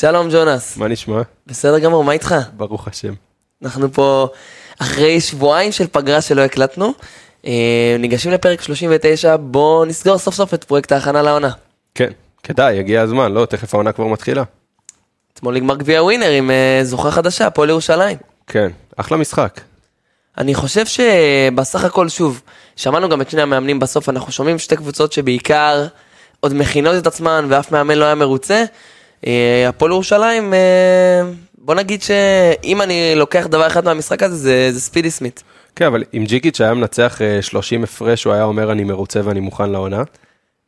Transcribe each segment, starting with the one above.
שלום ג'ונס. מה נשמע? בסדר גמור, מה איתך? ברוך השם. אנחנו פה אחרי שבועיים של פגרה שלא הקלטנו. אה, ניגשים לפרק 39, בואו נסגור סוף סוף את פרויקט ההכנה לעונה. כן, כדאי, הגיע הזמן, לא? תכף העונה כבר מתחילה. אתמול נגמר גביע ווינר עם אה, זוכה חדשה, הפועל ירושלים. כן, אחלה משחק. אני חושב שבסך הכל, שוב, שמענו גם את שני המאמנים בסוף, אנחנו שומעים שתי קבוצות שבעיקר עוד מכינות את עצמן ואף מאמן לא היה מרוצה. אה, הפועל ירושלים, אה, בוא נגיד שאם אני לוקח דבר אחד מהמשחק הזה, זה, זה ספידי סמית. כן, אבל אם ג'יקיץ' היה מנצח אה, 30 הפרש, הוא היה אומר אני מרוצה ואני מוכן לעונה.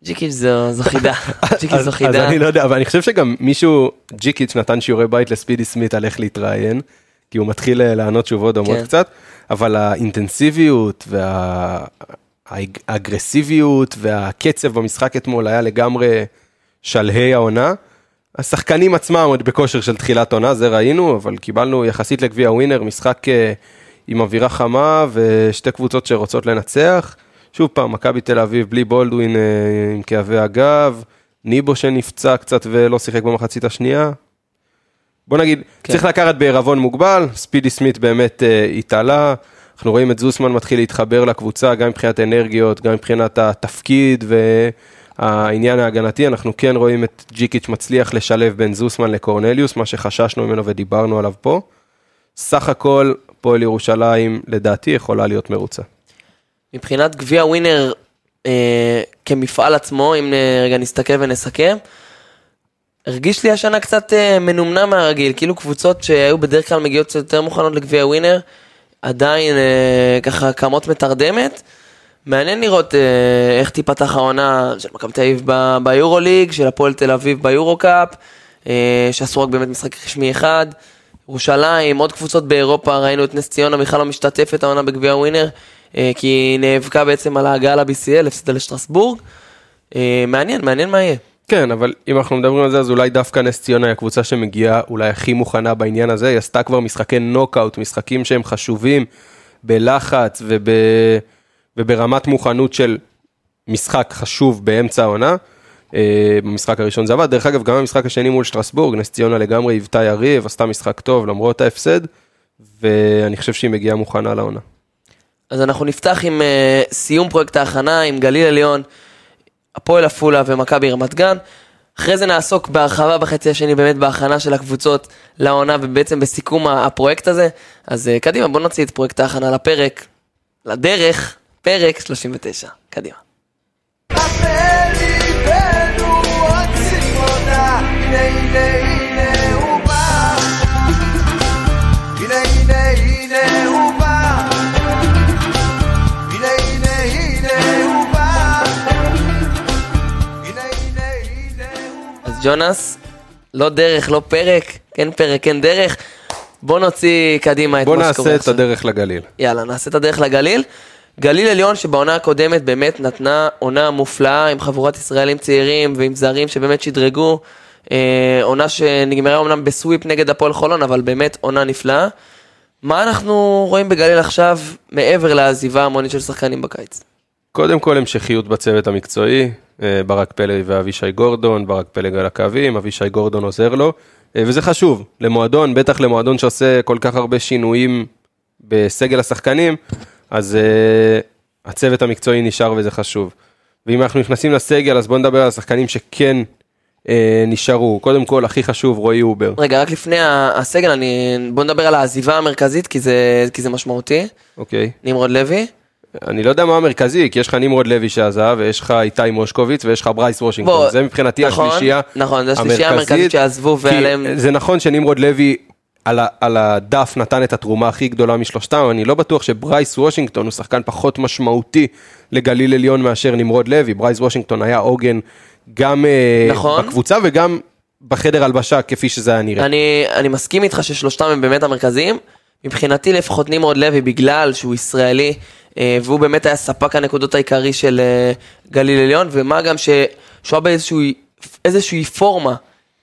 ג'יקיץ' זו, זו חידה, ג'יקיץ' אז- זו אז חידה. אני לא יודע, אבל אני חושב שגם מישהו, ג'יקיץ' נתן שיעורי בית לספידי סמית על איך להתראיין, כי הוא מתחיל אה, לענות תשובות דומות כן. קצת, אבל האינטנסיביות והאגרסיביות והקצב במשחק אתמול היה לגמרי שלהי העונה. השחקנים עצמם עוד בכושר של תחילת עונה, זה ראינו, אבל קיבלנו יחסית לגביע ווינר משחק אה, עם אווירה חמה ושתי קבוצות שרוצות לנצח. שוב פעם, מכבי תל אביב בלי בולדווין אה, עם כאבי הגב, ניבו שנפצע קצת ולא שיחק במחצית השנייה. בוא נגיד, כן. צריך לקחת בעירבון מוגבל, ספידי סמית באמת אה, התעלה, אנחנו רואים את זוסמן מתחיל להתחבר לקבוצה, גם מבחינת אנרגיות, גם מבחינת התפקיד והעניין ההגנתי, אנחנו כן רואים את ג'יקיץ' מצליח לשלב בין זוסמן לקורנליוס, מה שחששנו ממנו ודיברנו עליו פה. סך הכל, פועל ירושלים לדעתי יכולה להיות מרוצה. מבחינת גביע ווינר אה, כמפעל עצמו, אם אה, רגע נסתכל ונסכם, הרגיש לי השנה קצת אה, מנומנם מהרגיל, כאילו קבוצות שהיו בדרך כלל מגיעות יותר מוכנות לגביע ווינר, עדיין אה, ככה קמות מתרדמת. מעניין לראות אה, איך תיפתח העונה של מכבי תל אביב ביורוליג, של הפועל תל אביב ביורו קאפ, אה, שעשו רק באמת משחק רשמי אחד. ירושלים, עוד קבוצות באירופה, ראינו את נס ציונה בכלל לא משתתפת העונה בגביע ווינר, אה, כי היא נאבקה בעצם על ההגעה ל-BCL, הפסידה לשטרסבורג. מעניין, מעניין מה יהיה. כן, אבל אם אנחנו מדברים על זה, אז אולי דווקא נס ציונה היא הקבוצה שמגיעה אולי הכי מוכנה בעניין הזה, היא עשתה כבר משחקי נוקאוט, משחקים שהם חשובים בלחץ וב... וברמת מוכנות של משחק חשוב באמצע העונה. אה, במשחק הראשון זה עבד, דרך אגב, גם במשחק השני מול שטרסבורג, נס ציונה לגמרי היוותה יריב, עשתה משחק טוב למרות ההפסד, ואני חושב שהיא מגיעה מוכנה לעונה. אז אנחנו נפתח עם אה, סיום פרויקט ההכנה, עם גליל עליון, הפועל עפולה ומכבי רמת גן. אחרי זה נעסוק בהרחבה בחצי השני באמת בהכנה של הקבוצות לעונה ובעצם בסיכום הפרויקט הזה. אז אה, קדימה, בוא נוציא את פרויקט ההכנה לפרק, לדרך, פרק 39. קדימה. ג'ונס, לא דרך, לא פרק, כן פרק, כן דרך. בוא נוציא קדימה את בוא מה שקורה נעשה את עכשיו. הדרך לגליל. יאללה, נעשה את הדרך לגליל. גליל עליון שבעונה הקודמת באמת נתנה עונה מופלאה עם חבורת ישראלים צעירים ועם זרים שבאמת שדרגו. אה, עונה שנגמרה אומנם בסוויפ נגד הפועל חולון, אבל באמת עונה נפלאה. מה אנחנו רואים בגליל עכשיו מעבר לעזיבה המונית של שחקנים בקיץ? קודם כל המשכיות בצוות המקצועי, אה, ברק פלג ואבישי גורדון, ברק פלג על הקווים, אבישי גורדון עוזר לו, אה, וזה חשוב למועדון, בטח למועדון שעושה כל כך הרבה שינויים בסגל השחקנים, אז אה, הצוות המקצועי נשאר וזה חשוב. ואם אנחנו נכנסים לסגל, אז בואו נדבר על השחקנים שכן אה, נשארו. קודם כל, הכי חשוב, רועי אובר. רגע, רק לפני הסגל, אני... בוא נדבר על העזיבה המרכזית, כי זה, כי זה משמעותי. אוקיי. נמרוד לוי. אני לא יודע מה המרכזי, כי יש לך נמרוד לוי שעזב, ויש לך איתי מושקוביץ, ויש לך ברייס וושינגטון. בוא, זה מבחינתי נכון, השלישייה נכון, זה השלישייה המרכזית שעזבו ועליהם- זה נכון שנמרוד לוי על, ה, על הדף נתן את התרומה הכי גדולה משלושתם, אני לא בטוח שברייס וושינגטון הוא שחקן פחות משמעותי לגליל עליון מאשר נמרוד לוי. ברייס וושינגטון היה עוגן גם אה, נכון. בקבוצה וגם בחדר הלבשה, כפי שזה היה נראה. אני, אני מסכים איתך ששלושתם הם באמת המרכזיים. מבחינתי לפחות נמרוד לוי, בגלל שהוא ישראלי, אה, והוא באמת היה ספק הנקודות העיקרי של אה, גליל עליון, ומה גם שהוא היה באיזושהי איזושהי פורמה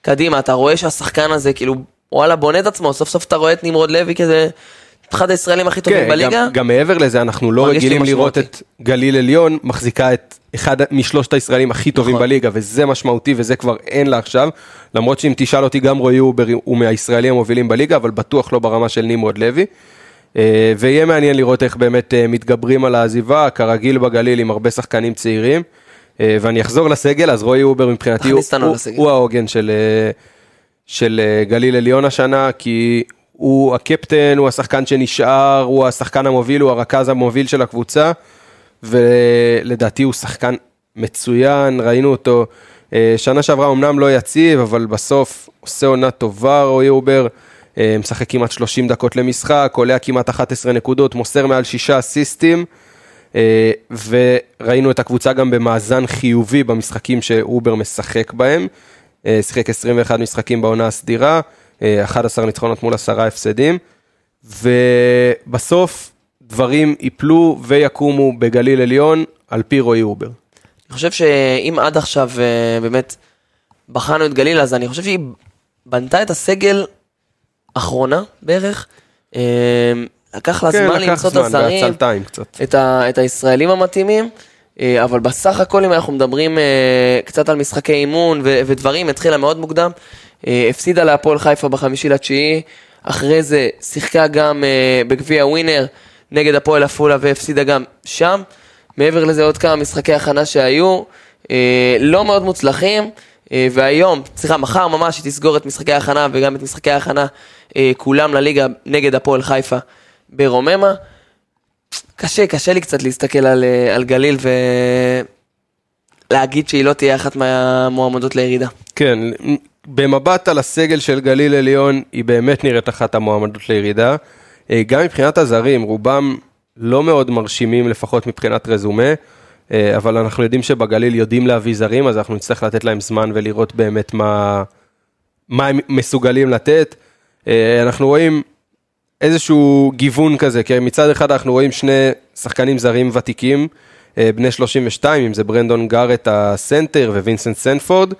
קדימה, אתה רואה שהשחקן הזה כאילו, וואלה, בונה את עצמו, סוף סוף אתה רואה את נמרוד לוי כזה אחד הישראלים הכי טובים כן, בליגה. גם, גם מעבר לזה, אנחנו לא רגילים לראות. את גליל עליון מחזיקה את אחד משלושת הישראלים הכי טובים נכון. בליגה, וזה משמעותי וזה כבר אין לה עכשיו. למרות שאם תשאל אותי, גם רועי אובר הוא מהישראלים המובילים בליגה, אבל בטוח לא ברמה של נמרוד לוי. אה, ויהיה מעניין לראות איך באמת אה, מתגברים על העזיבה, כרגיל בגליל עם הרבה שחקנים צעירים. אה, ואני אחזור לסגל, אז רועי אובר מבחינתי הוא, הוא. הוא העוגן של, של אה, גליל עליון השנה, כי הוא הקפטן, הוא השחקן שנשאר, הוא השחקן המוביל, הוא הרכז המוביל של הקבוצה, ולדעתי הוא שחקן מצוין, ראינו אותו אה, שנה שעברה אמנם לא יציב, אבל בסוף עושה עונה טובה רועי אובר, אה, משחק כמעט 30 דקות למשחק, עולה כמעט 11 נקודות, מוסר מעל 6 אסיסטים. וראינו את הקבוצה גם במאזן חיובי במשחקים שאובר משחק בהם. אה, שיחק 21 משחקים בעונה הסדירה, אה, 11 ניצחונות מול 10 הפסדים. ובסוף דברים ייפלו ויקומו בגליל עליון על פי רועי אובר. אני חושב שאם עד עכשיו אה, באמת בחנו את גליל, אז אני חושב שהיא בנתה את הסגל אחרונה בערך. אה, לקח לה זמן למצוא את הזרים. את, ה, את הישראלים המתאימים, אה, אבל בסך הכל אם אנחנו מדברים אה, קצת על משחקי אימון ו, ודברים, התחילה מאוד מוקדם, אה, הפסידה להפועל חיפה בחמישי לתשיעי, אחרי זה שיחקה גם אה, בגביע ווינר נגד הפועל עפולה והפסידה גם שם. מעבר לזה עוד כמה משחקי הכנה שהיו, אה, לא מאוד מוצלחים, אה, והיום, סליחה, מחר ממש היא תסגור את משחקי ההכנה וגם את משחקי ההכנה אה, כולם לליגה נגד הפועל חיפה ברוממה. קשה, קשה לי קצת להסתכל על, אה, על גליל ולהגיד שהיא לא תהיה אחת מהמועמדות לירידה. כן, במבט על הסגל של גליל עליון, היא באמת נראית אחת המועמדות לירידה. אה, גם מבחינת הזרים, רובם לא מאוד מרשימים, לפחות מבחינת רזומה, אה, אבל אנחנו יודעים שבגליל יודעים להביא זרים, אז אנחנו נצטרך לתת להם זמן ולראות באמת מה, מה הם מסוגלים לתת. אנחנו רואים איזשהו גיוון כזה, כי מצד אחד אנחנו רואים שני שחקנים זרים ותיקים, אה, בני 32, אם זה ברנדון גארט הסנטר ווינסנט סנפורד,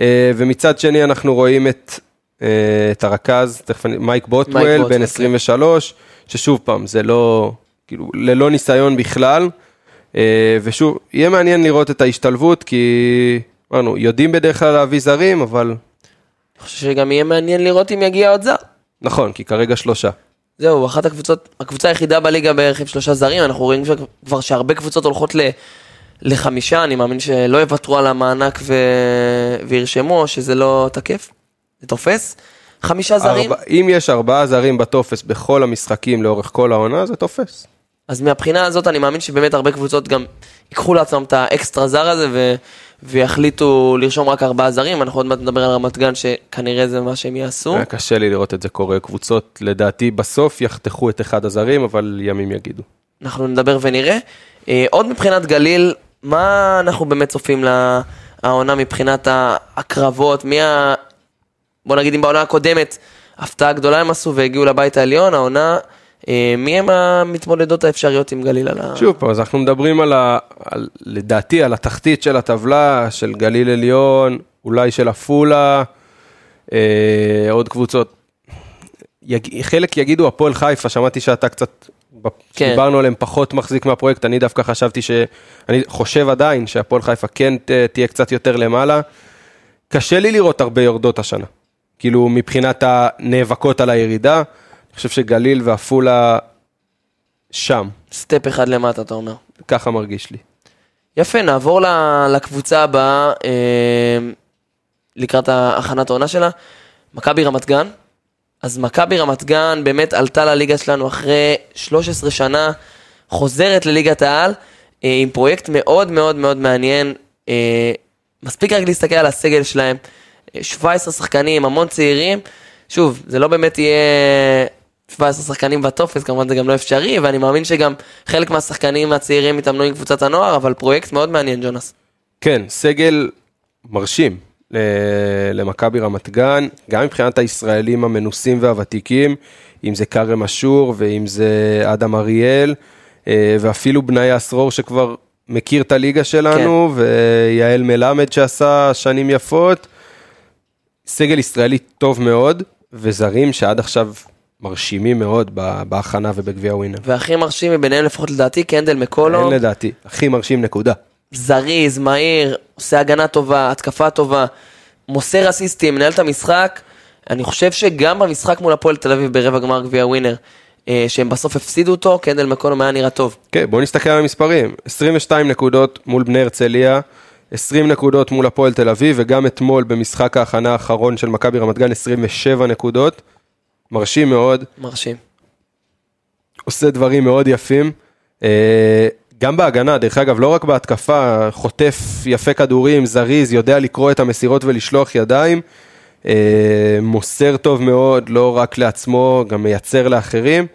אה, ומצד שני אנחנו רואים את, אה, את הרכז, תכף אני, מייק בוטוול, בן כן. 23, ששוב פעם, זה לא, כאילו, ללא ניסיון בכלל, ושוב, יהיה מעניין לראות את ההשתלבות, כי אמרנו, יודעים בדרך כלל להביא זרים, אבל אני חושב שגם יהיה מעניין לראות אם יגיע עוד זר. נכון, כי כרגע שלושה. זהו, אחת הקבוצות, הקבוצה היחידה בליגה בערך עם שלושה זרים, אנחנו רואים כבר- שהרבה קבוצות הולכות ל, לחמישה, אני מאמין שלא יוותרו על המענק ו... וירשמו, שזה לא תקף, זה תופס. חמישה זרים, ארבע, אם יש ארבעה זרים בטופס בכל המשחקים לאורך כל העונה, זה תופס. אז מהבחינה הזאת אני מאמין שבאמת הרבה קבוצות גם ייקחו לעצמם את האקסטרה זר הזה ו... ויחליטו לרשום רק ארבעה זרים, אנחנו עוד מעט נדבר על רמת גן שכנראה זה מה שהם יעשו. היה קשה לי לראות את זה קורה. קבוצות, לדעתי, בסוף יחתכו את אחד הזרים, אבל ימים יגידו. אנחנו נדבר ונראה. אה, עוד מבחינת גליל, מה אנחנו באמת צופים לעונה מבחינת הקרבות? מי ה... בוא נגיד אם בעונה הקודמת הפתעה גדולה הם עשו והגיעו לבית העליון, העונה, מי הם המתמודדות האפשריות עם גליל על ה... שוב פעם, אז אנחנו מדברים על, ה, על, לדעתי, על התחתית של הטבלה, של גליל עליון, אולי של עפולה, אה, עוד קבוצות. יג, חלק יגידו הפועל חיפה, שמעתי שאתה קצת, כן. דיברנו עליהם פחות מחזיק מהפרויקט, אני דווקא חשבתי ש... אני חושב עדיין שהפועל חיפה כן ת, תהיה קצת יותר למעלה. קשה לי לראות הרבה יורדות השנה. כאילו, מבחינת הנאבקות על הירידה, אני חושב שגליל ועפולה שם. סטפ אחד למטה, אתה אומר. ככה מרגיש לי. יפה, נעבור לקבוצה הבאה, אה, לקראת הכנת העונה שלה, מכבי רמת גן. אז מכבי רמת גן באמת עלתה לליגה שלנו אחרי 13 שנה, חוזרת לליגת העל, אה, עם פרויקט מאוד מאוד מאוד מעניין. אה, מספיק רק להסתכל על הסגל שלהם, אה, 17 שחקנים, המון צעירים. שוב, זה לא באמת יהיה 17 שחקנים בטופס, כמובן זה גם לא אפשרי, ואני מאמין שגם חלק מהשחקנים הצעירים יתאמנו עם קבוצת הנוער, אבל פרויקט מאוד מעניין, ג'ונס. כן, סגל מרשים ל- למכבי רמת גן, גם מבחינת הישראלים המנוסים והוותיקים, אם זה כרם אשור ואם זה אדם אריאל, אה, ואפילו בניה אסרור שכבר מכיר את הליגה שלנו, כן. ויעל מלמד שעשה שנים יפות. סגל ישראלי טוב מאוד, וזרים שעד עכשיו מרשימים מאוד בהכנה ובגביע ווינר. והכי מרשים מביניהם לפחות לדעתי, קנדל מקולו, אין לדעתי, הכי מרשים נקודה. זריז, מהיר, עושה הגנה טובה, התקפה טובה, מוסר אסיסטים, מנהל את המשחק. אני חושב שגם במשחק מול הפועל תל אביב ברבע גמר גביע ווינר, אה, שהם בסוף הפסידו אותו, קנדל מקולום היה נראה טוב. כן, בואו נסתכל על המספרים. 22 נקודות מול בני הרצליה, 20 נקודות מול הפועל תל אביב, וגם אתמול במשחק ההכנה האחרון של מכבי רמת גן 27 נקודות. מרשים מאוד, מרשים. עושה דברים מאוד יפים. אה, גם בהגנה, דרך אגב, לא רק בהתקפה, חוטף יפה כדורים, זריז, יודע לקרוא את המסירות ולשלוח ידיים. אה, מוסר טוב מאוד, לא רק לעצמו, גם מייצר לאחרים.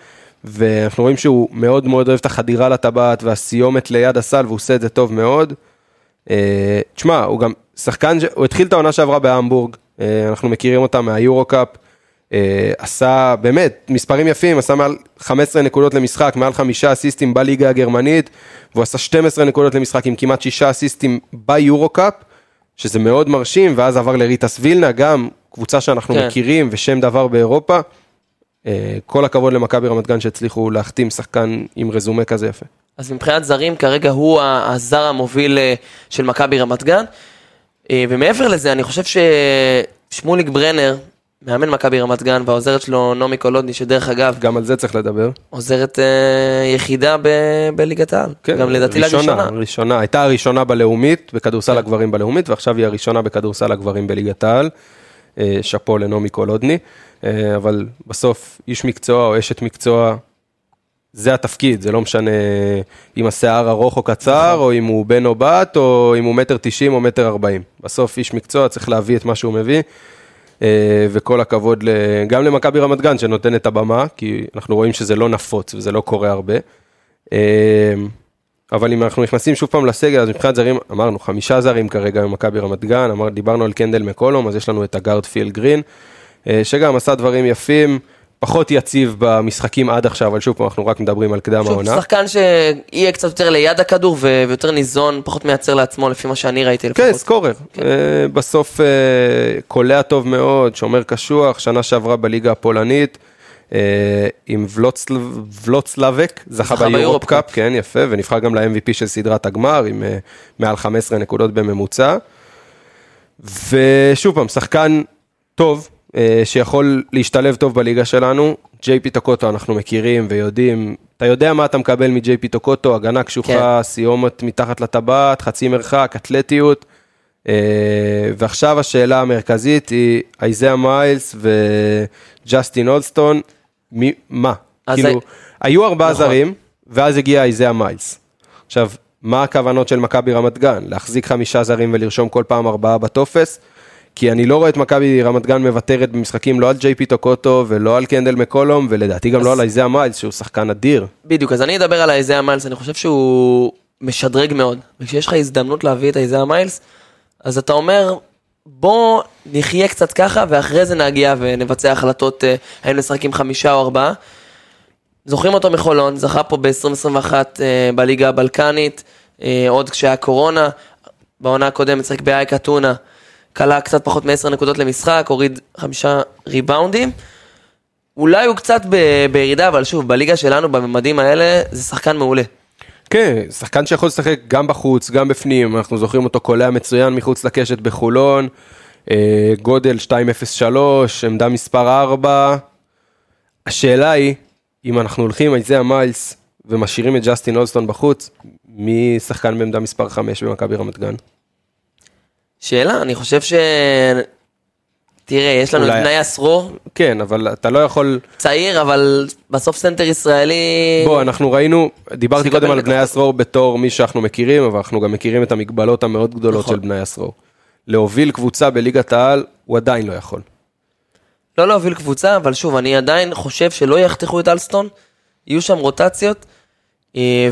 ואנחנו רואים שהוא מאוד מאוד אוהב את החדירה לטבעת והסיומת ליד הסל, והוא עושה את זה טוב מאוד. אה, תשמע, הוא גם שחקן, הוא התחיל את העונה שעברה בהמבורג, אנחנו מכירים אותה מהיורו-קאפ. אה, עשה באמת מספרים יפים, עשה מעל 15 נקודות למשחק, מעל חמישה אסיסטים בליגה הגרמנית, והוא עשה 12 נקודות למשחק עם כמעט שישה אסיסטים ביורו-קאפ, שזה מאוד מרשים, ואז עבר לריטס וילנה, גם קבוצה שאנחנו כן. מכירים ושם דבר באירופה. אה, כל הכבוד למכבי רמת גן שהצליחו להחתים שחקן עם רזומה כזה יפה. אז מבחינת זרים, כרגע הוא הזר המוביל אה, של מכבי רמת גן. אה, ומעבר לזה, אני חושב ששמוליק ברנר, מאמן מכבי רמת גן, והעוזרת שלו נעמי קולודני, שדרך אגב, גם על זה צריך לדבר. עוזרת אה, יחידה ב- בליגת העל. גם לדעתי כן, ראשונה, לראשונה. ראשונה, הייתה הראשונה בלאומית, בכדורסל כן. הגברים בלאומית, ועכשיו היא הראשונה בכדורסל הגברים בליגת העל. אה, שאפו לנעמי קולודני, אה, אבל בסוף איש מקצוע או אשת מקצוע, זה התפקיד, זה לא משנה אם השיער ארוך או קצר, או אם הוא בן או בת, או אם הוא מטר תשעים או מטר ארבעים. בסוף איש מקצוע צריך להביא את מה שהוא מביא. אה, וכל הכבוד גם למכבי רמת גן שנותן את הבמה, כי אנחנו רואים שזה לא נפוץ וזה לא קורה הרבה. אה, אבל אם אנחנו נכנסים שוב פעם לסגל, אז מבחינת זרים, אמרנו חמישה זרים כרגע במכבי רמת גן, אמר, דיברנו על קנדל מקולום, אז יש לנו את הגארד פיל גרין, אה, שגם עשה דברים יפים, פחות יציב במשחקים עד עכשיו, אבל שוב פעם אנחנו רק מדברים על קדם שוב, העונה. שחקן שיהיה קצת יותר ליד הכדור ויותר ניזון, פחות מייצר לעצמו, לפי מה שאני ראיתי לפחות. כן, סקורר. אה, בסוף אה, קולע טוב מאוד, שומר קשוח, שנה שעברה בליגה הפולנית, אה, עם ולוצלב- ולוצלבק, זכה זכה ביורופ קאפ, כן, יפה, ונבחר גם ל-MVP של סדרת הגמר, עם אה, מעל 15 נקודות בממוצע. ושוב פעם, שחקן טוב, שיכול להשתלב טוב בליגה שלנו. ג'יי פי טוקוטו אנחנו מכירים ויודעים, אתה יודע מה אתה מקבל מג'יי פי טוקוטו, הגנה קשוחה, כן. סיומת מתחת לטבעת, חצי מרחק, אתלטיות. אה, ועכשיו השאלה המרכזית היא אייזאה מיילס וג'סטין אולסטון, מי, מה? כאילו, הי- היו ארבעה נכון. זרים, ואז הגיע אייזאה מיילס. עכשיו, מה הכוונות של מכבי רמת גן? להחזיק חמישה זרים ולרשום כל פעם ארבעה בטופס? כי אני לא רואה את מכבי רמת גן מוותרת במשחקים לא על ג'יי פי טוקוטו ולא על קנדל מקולום, ולדעתי גם לא על אייזאה מיילס, שהוא שחקן אדיר. בדיוק, אז אני אדבר על אייזאה מיילס, אני חושב שהוא משדרג מאוד. וכשיש לך הזדמנות להביא את אייזאה מיילס, אז אתה אומר, בוא נחיה קצת ככה, ואחרי זה נגיע ונבצע החלטות אה, האם נשחק עם חמישה או ארבעה. זוכרים אותו מחולון, זכה פה ב-2021 אה, בליגה הבלקנית, אה, עוד כשהיה קורונה, בעונה הקודמת שיחק באייק אתונה, כלה קצת פחות מ-10 נקודות למשחק, הוריד חמישה ריבאונדים. אולי הוא קצת ב- בירידה, אבל שוב, בליגה שלנו, בממדים האלה, זה שחקן מעולה. כן, שחקן שיכול לשחק גם בחוץ, גם בפנים, אנחנו זוכרים אותו קולע מצוין מחוץ לקשת בחולון, אה, גודל 203, עמדה מספר 4. השאלה היא, אם אנחנו הולכים עם אייזאה מיילס ומשאירים את ג'סטין אולסטון בחוץ, מי שחקן בעמדה מספר 5 במכבי רמת גן? שאלה, אני חושב ש... תראה, יש לנו את אולי- בניה סרור, כן, אבל אתה לא יכול... צעיר, אבל בסוף סנטר ישראלי... בוא, אנחנו ראינו, דיברתי קודם על את בני. אסרור בתור מי שאנחנו מכירים, אבל אנחנו גם מכירים את המגבלות המאוד גדולות נכון. של בני אסרור. להוביל קבוצה בליגת העל, הוא עדיין לא יכול. לא להוביל קבוצה, אבל שוב, אני עדיין חושב שלא יחתכו את אלסטון, יהיו שם רוטציות,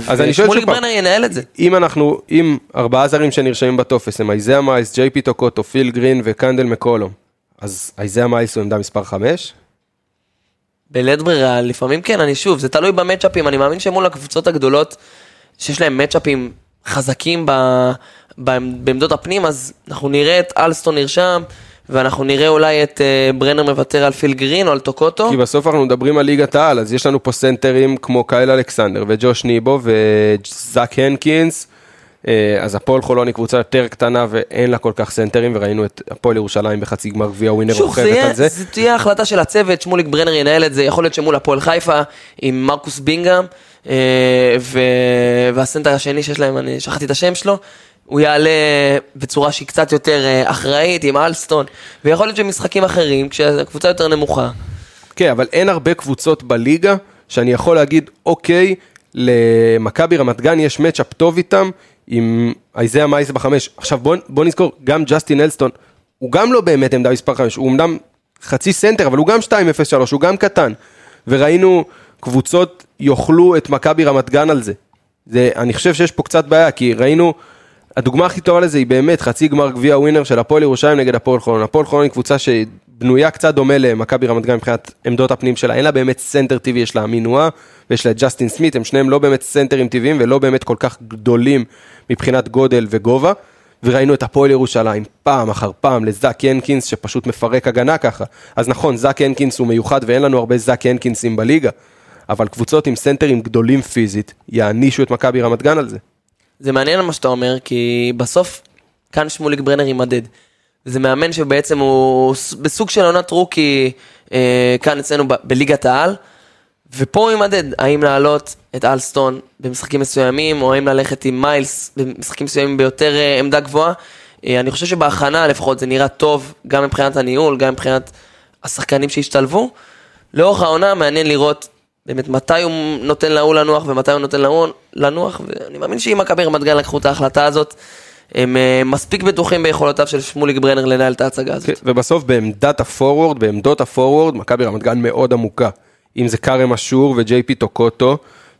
אז אני שואל שוב פעם. ברנר ינהל את זה. אם אנחנו, אם ארבעה זרים שנרשמים בטופס הם אייזאה מיילס, ג'יי פי טוקוטו, פיל גרין וקנדל מקולום, אז אייזאה מיילס הוא עמדה מספר 5? בלית ברירה, לפעמים כן, אני שוב, זה תלוי במצ'אפים, אני מאמין שמול הקבוצות הגדולות, שיש להם מצ'אפים חזקים ב, ב, בעמדות הפנים, אז אנחנו נראה את אלסטון נרשם, ואנחנו נראה אולי את אה, ברנר מוותר על פיל גרין או על טוקוטו. כי בסוף אנחנו מדברים על ליגת העל, אז יש לנו פה סנטרים כמו קייל אלכסנדר וג'וש ניבו וזאק הנקינס. אה, אז הפועל חולון היא קבוצה יותר קטנה ואין לה כל כך סנטרים, וראינו את הפועל ירושלים בחצי גמר גביע ווינר שוב, רוכבת על זה. זה תהיה החלטה של הצוות, שמוליק ברנר ינהל את זה, יכול להיות שמול הפועל חיפה עם מרקוס בינגהם, אה, ו... והסנטר השני שיש להם, אני שכחתי את השם שלו, הוא יעלה בצורה שהיא קצת יותר אה, אחראית עם אלסטון, ויכול להיות שבמשחקים אחרים, כשהקבוצה יותר נמוכה, כן, אבל אין הרבה קבוצות בליגה שאני יכול להגיד, אוקיי, למכבי רמת גן יש מצ'אפ טוב איתם, עם אייזאה מיילס בחמש. עכשיו בוא, בוא נזכור, גם ג'סטין אלסטון, הוא גם לא באמת עמדה מספר חמש, הוא אמנם חצי סנטר, אבל הוא גם 2.03, הוא גם קטן. וראינו קבוצות יאכלו את מכבי רמת גן על זה. זה. אני חושב שיש פה קצת בעיה, כי ראינו, הדוגמה הכי טובה לזה היא באמת חצי גמר גביע ווינר של הפועל ירושלים נגד הפועל חולון. הפועל חולון היא קבוצה שבנויה קצת דומה למכבי רמת גן מבחינת עמדות הפנים שלה, אין לה באמת סנטר טבעי, יש לה מינואה ויש לה ג'סטין סמית, הם שניהם לא באמת סנטרים טבעיים ולא באמת כל כך גדולים מבחינת גודל וגובה. וראינו את הפועל ירושלים פעם אחר פעם לזאק הנקינס שפשוט מפרק הגנה ככה. אז נכון, זאק הנקינס הוא מיוחד ואין לנו הרבה זאק הנקינסים בליגה, אבל קבוצות עם סנטרים גדולים פיזית יענישו את מכבי רמת גן על זה. זה מעניין מה שאתה אומר, כי בסוף כאן שמוליק ברנר יימדד. זה מאמן שבעצם הוא בסוג של עונת רוקי אה, כאן אצלנו ב- בליגת העל, ופה הוא יימדד, האם להעלות את אלסטון במשחקים מסוימים, או האם ללכת עם מיילס במשחקים מסוימים ביותר אה, עמדה גבוהה. אה, אני חושב שבהכנה לפחות זה נראה טוב, גם מבחינת הניהול, גם מבחינת השחקנים שהשתלבו. לאורך העונה מעניין לראות באמת מתי הוא נותן להוא לנוח ומתי הוא נותן להוא לנוח, ואני מאמין שאם מכבי רמת גן לקחו את ההחלטה הזאת, הם אה, מספיק בטוחים ביכולותיו של שמוליק ברנר לנהל את ההצגה הזאת. כן, ובסוף בעמדת הפורוורד, בעמדות הפורוורד, מכבי רמת גן מאוד עמוקה. אם זה כרם אשור וג'יי פי טוקוטו,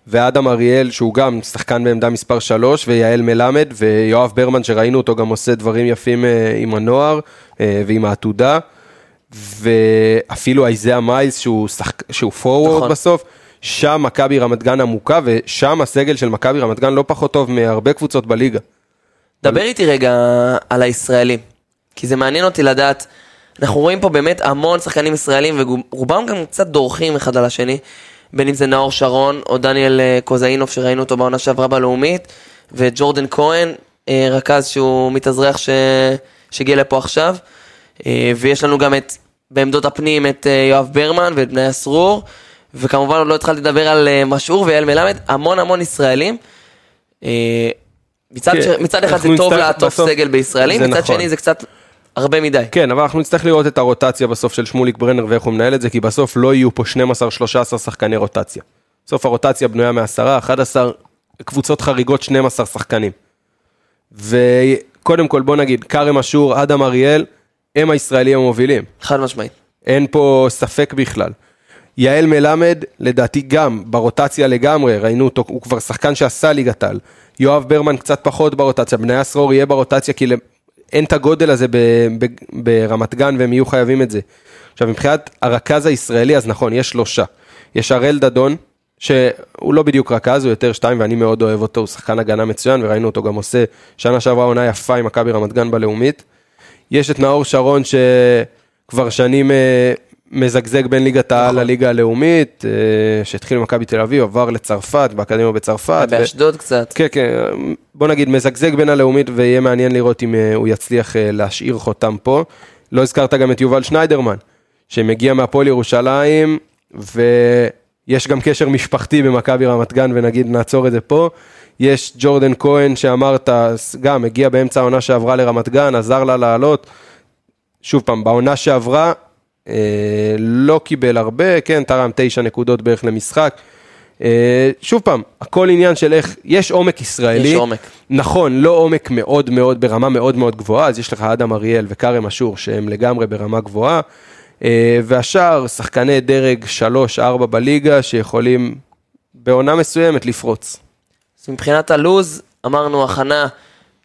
ואדם אריאל, שהוא גם שחקן בעמדה מספר 3, ויעל מלמד, ויואב ברמן, שראינו אותו גם עושה דברים יפים אה, עם הנוער אה, ועם העתודה, ואפילו אייזאה מיילס, שהוא, שחק... שהוא פורוורד נכון. בסוף. שם מכבי רמת גן עמוקה, ושם הסגל של מכבי רמת גן לא פחות טוב מהרבה קבוצות בליגה. דבר איתי רגע על הישראלים, כי זה מעניין אותי לדעת, אנחנו רואים פה באמת המון שחקנים ישראלים, ורובם גם קצת דורכים אחד על השני, בין אם זה נאור שרון או דניאל אה, קוזאינוב שראינו אותו בעונה שעברה בלאומית, וג'ורדן כהן, אה, רכז שהוא מתאזרח ש... שהגיע לפה עכשיו, אה, ויש לנו גם את, בעמדות הפנים את יואב ברמן ואת בני הסרור, וכמובן עוד לא התחלתי לדבר על אה, משעור ויעל מלמד, המון המון ישראלים. אה, מצד, כן, ש... מצד אחד זה טוב לעטוף בסוף- סגל בישראלים, מצד נכון. שני זה קצת הרבה מדי. כן, אבל אנחנו נצטרך לראות את הרוטציה בסוף של שמוליק ברנר ואיך הוא מנהל את זה, כי בסוף לא יהיו פה 12-13 שחקני רוטציה. בסוף הרוטציה בנויה מ-10, 11 קבוצות חריגות, 12 שחקנים. וקודם כל בוא נגיד, כרם אשור, אדם אריאל, הם הישראלים המובילים. חד משמעית. אין פה ספק בכלל. יעל מלמד, לדעתי גם, ברוטציה לגמרי, ראינו אותו, הוא כבר שחקן שעשה ליגת על. יואב ברמן קצת פחות ברוטציה, בני הסרור יהיה ברוטציה כי אין את הגודל הזה ב, ב, ברמת גן והם יהיו חייבים את זה. עכשיו מבחינת הרכז הישראלי, אז נכון, יש שלושה. יש הראל דדון, שהוא לא בדיוק רכז, הוא יותר שתיים ואני מאוד אוהב אותו, הוא שחקן הגנה מצוין וראינו אותו גם עושה שנה שעברה עונה יפה עם מכבי רמת גן בלאומית. יש את נאור שרון שכבר שנים אה, מזגזג בין ליגת העל נכון. לליגה הלאומית, אה, שהתחיל במכבי תל אביב, עבר לצרפת, באקדמיה בצרפת. ו- באשדוד קצת. כן, כן, בוא נגיד מזגזג בין הלאומית ויהיה מעניין לראות אם אה, הוא יצליח אה, להשאיר חותם פה. לא הזכרת גם את יובל שניידרמן, שמגיע מהפועל ירושלים, ויש גם קשר משפחתי במכבי רמת גן, ונגיד נעצור את זה פה. יש ג'ורדן כהן שאמרת, גם הגיע באמצע העונה שעברה לרמת גן, עזר לה לעלות. שוב פעם, בעונה שעברה אה, לא קיבל הרבה, כן, תרם תשע נקודות בערך למשחק. אה, שוב פעם, הכל עניין של איך, יש עומק ישראלי. יש עומק. נכון, לא עומק מאוד מאוד, ברמה מאוד מאוד גבוהה, אז יש לך אדם אריאל וכרם אשור שהם לגמרי ברמה גבוהה. אה, והשאר, שחקני דרג 3-4 בליגה שיכולים בעונה מסוימת לפרוץ. אז מבחינת הלוז, אמרנו הכנה,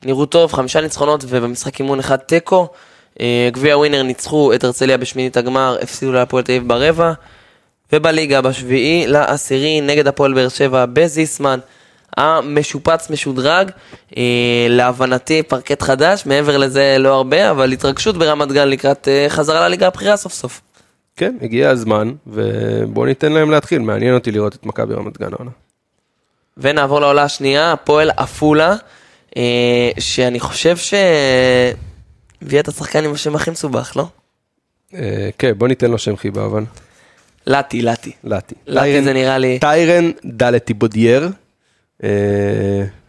נראו טוב, חמישה ניצחונות ובמשחק אימון אחד תיקו. אה, גביע ווינר ניצחו את הרצליה בשמינית הגמר, הפסידו להפועל תל אביב ברבע. ובליגה בשביעי לעשירי נגד הפועל באר שבע בזיסמן. המשופץ משודרג, אה, להבנתי פרקט חדש, מעבר לזה לא הרבה, אבל התרגשות ברמת גן לקראת אה, חזרה לליגה הבכירה סוף סוף. כן, הגיע הזמן, ובואו ניתן להם להתחיל, מעניין אותי לראות את מכבי רמת גן העונה. ונעבור לעולה השנייה, הפועל עפולה, אה, שאני חושב שהביאה את השחקן עם השם הכי מסובך, לא? אה, כן, בוא ניתן לו שם חיבה, אבל. לטי, לטי. לטי. לטי זה נראה לי- טיירן דלתי בודייר. אה,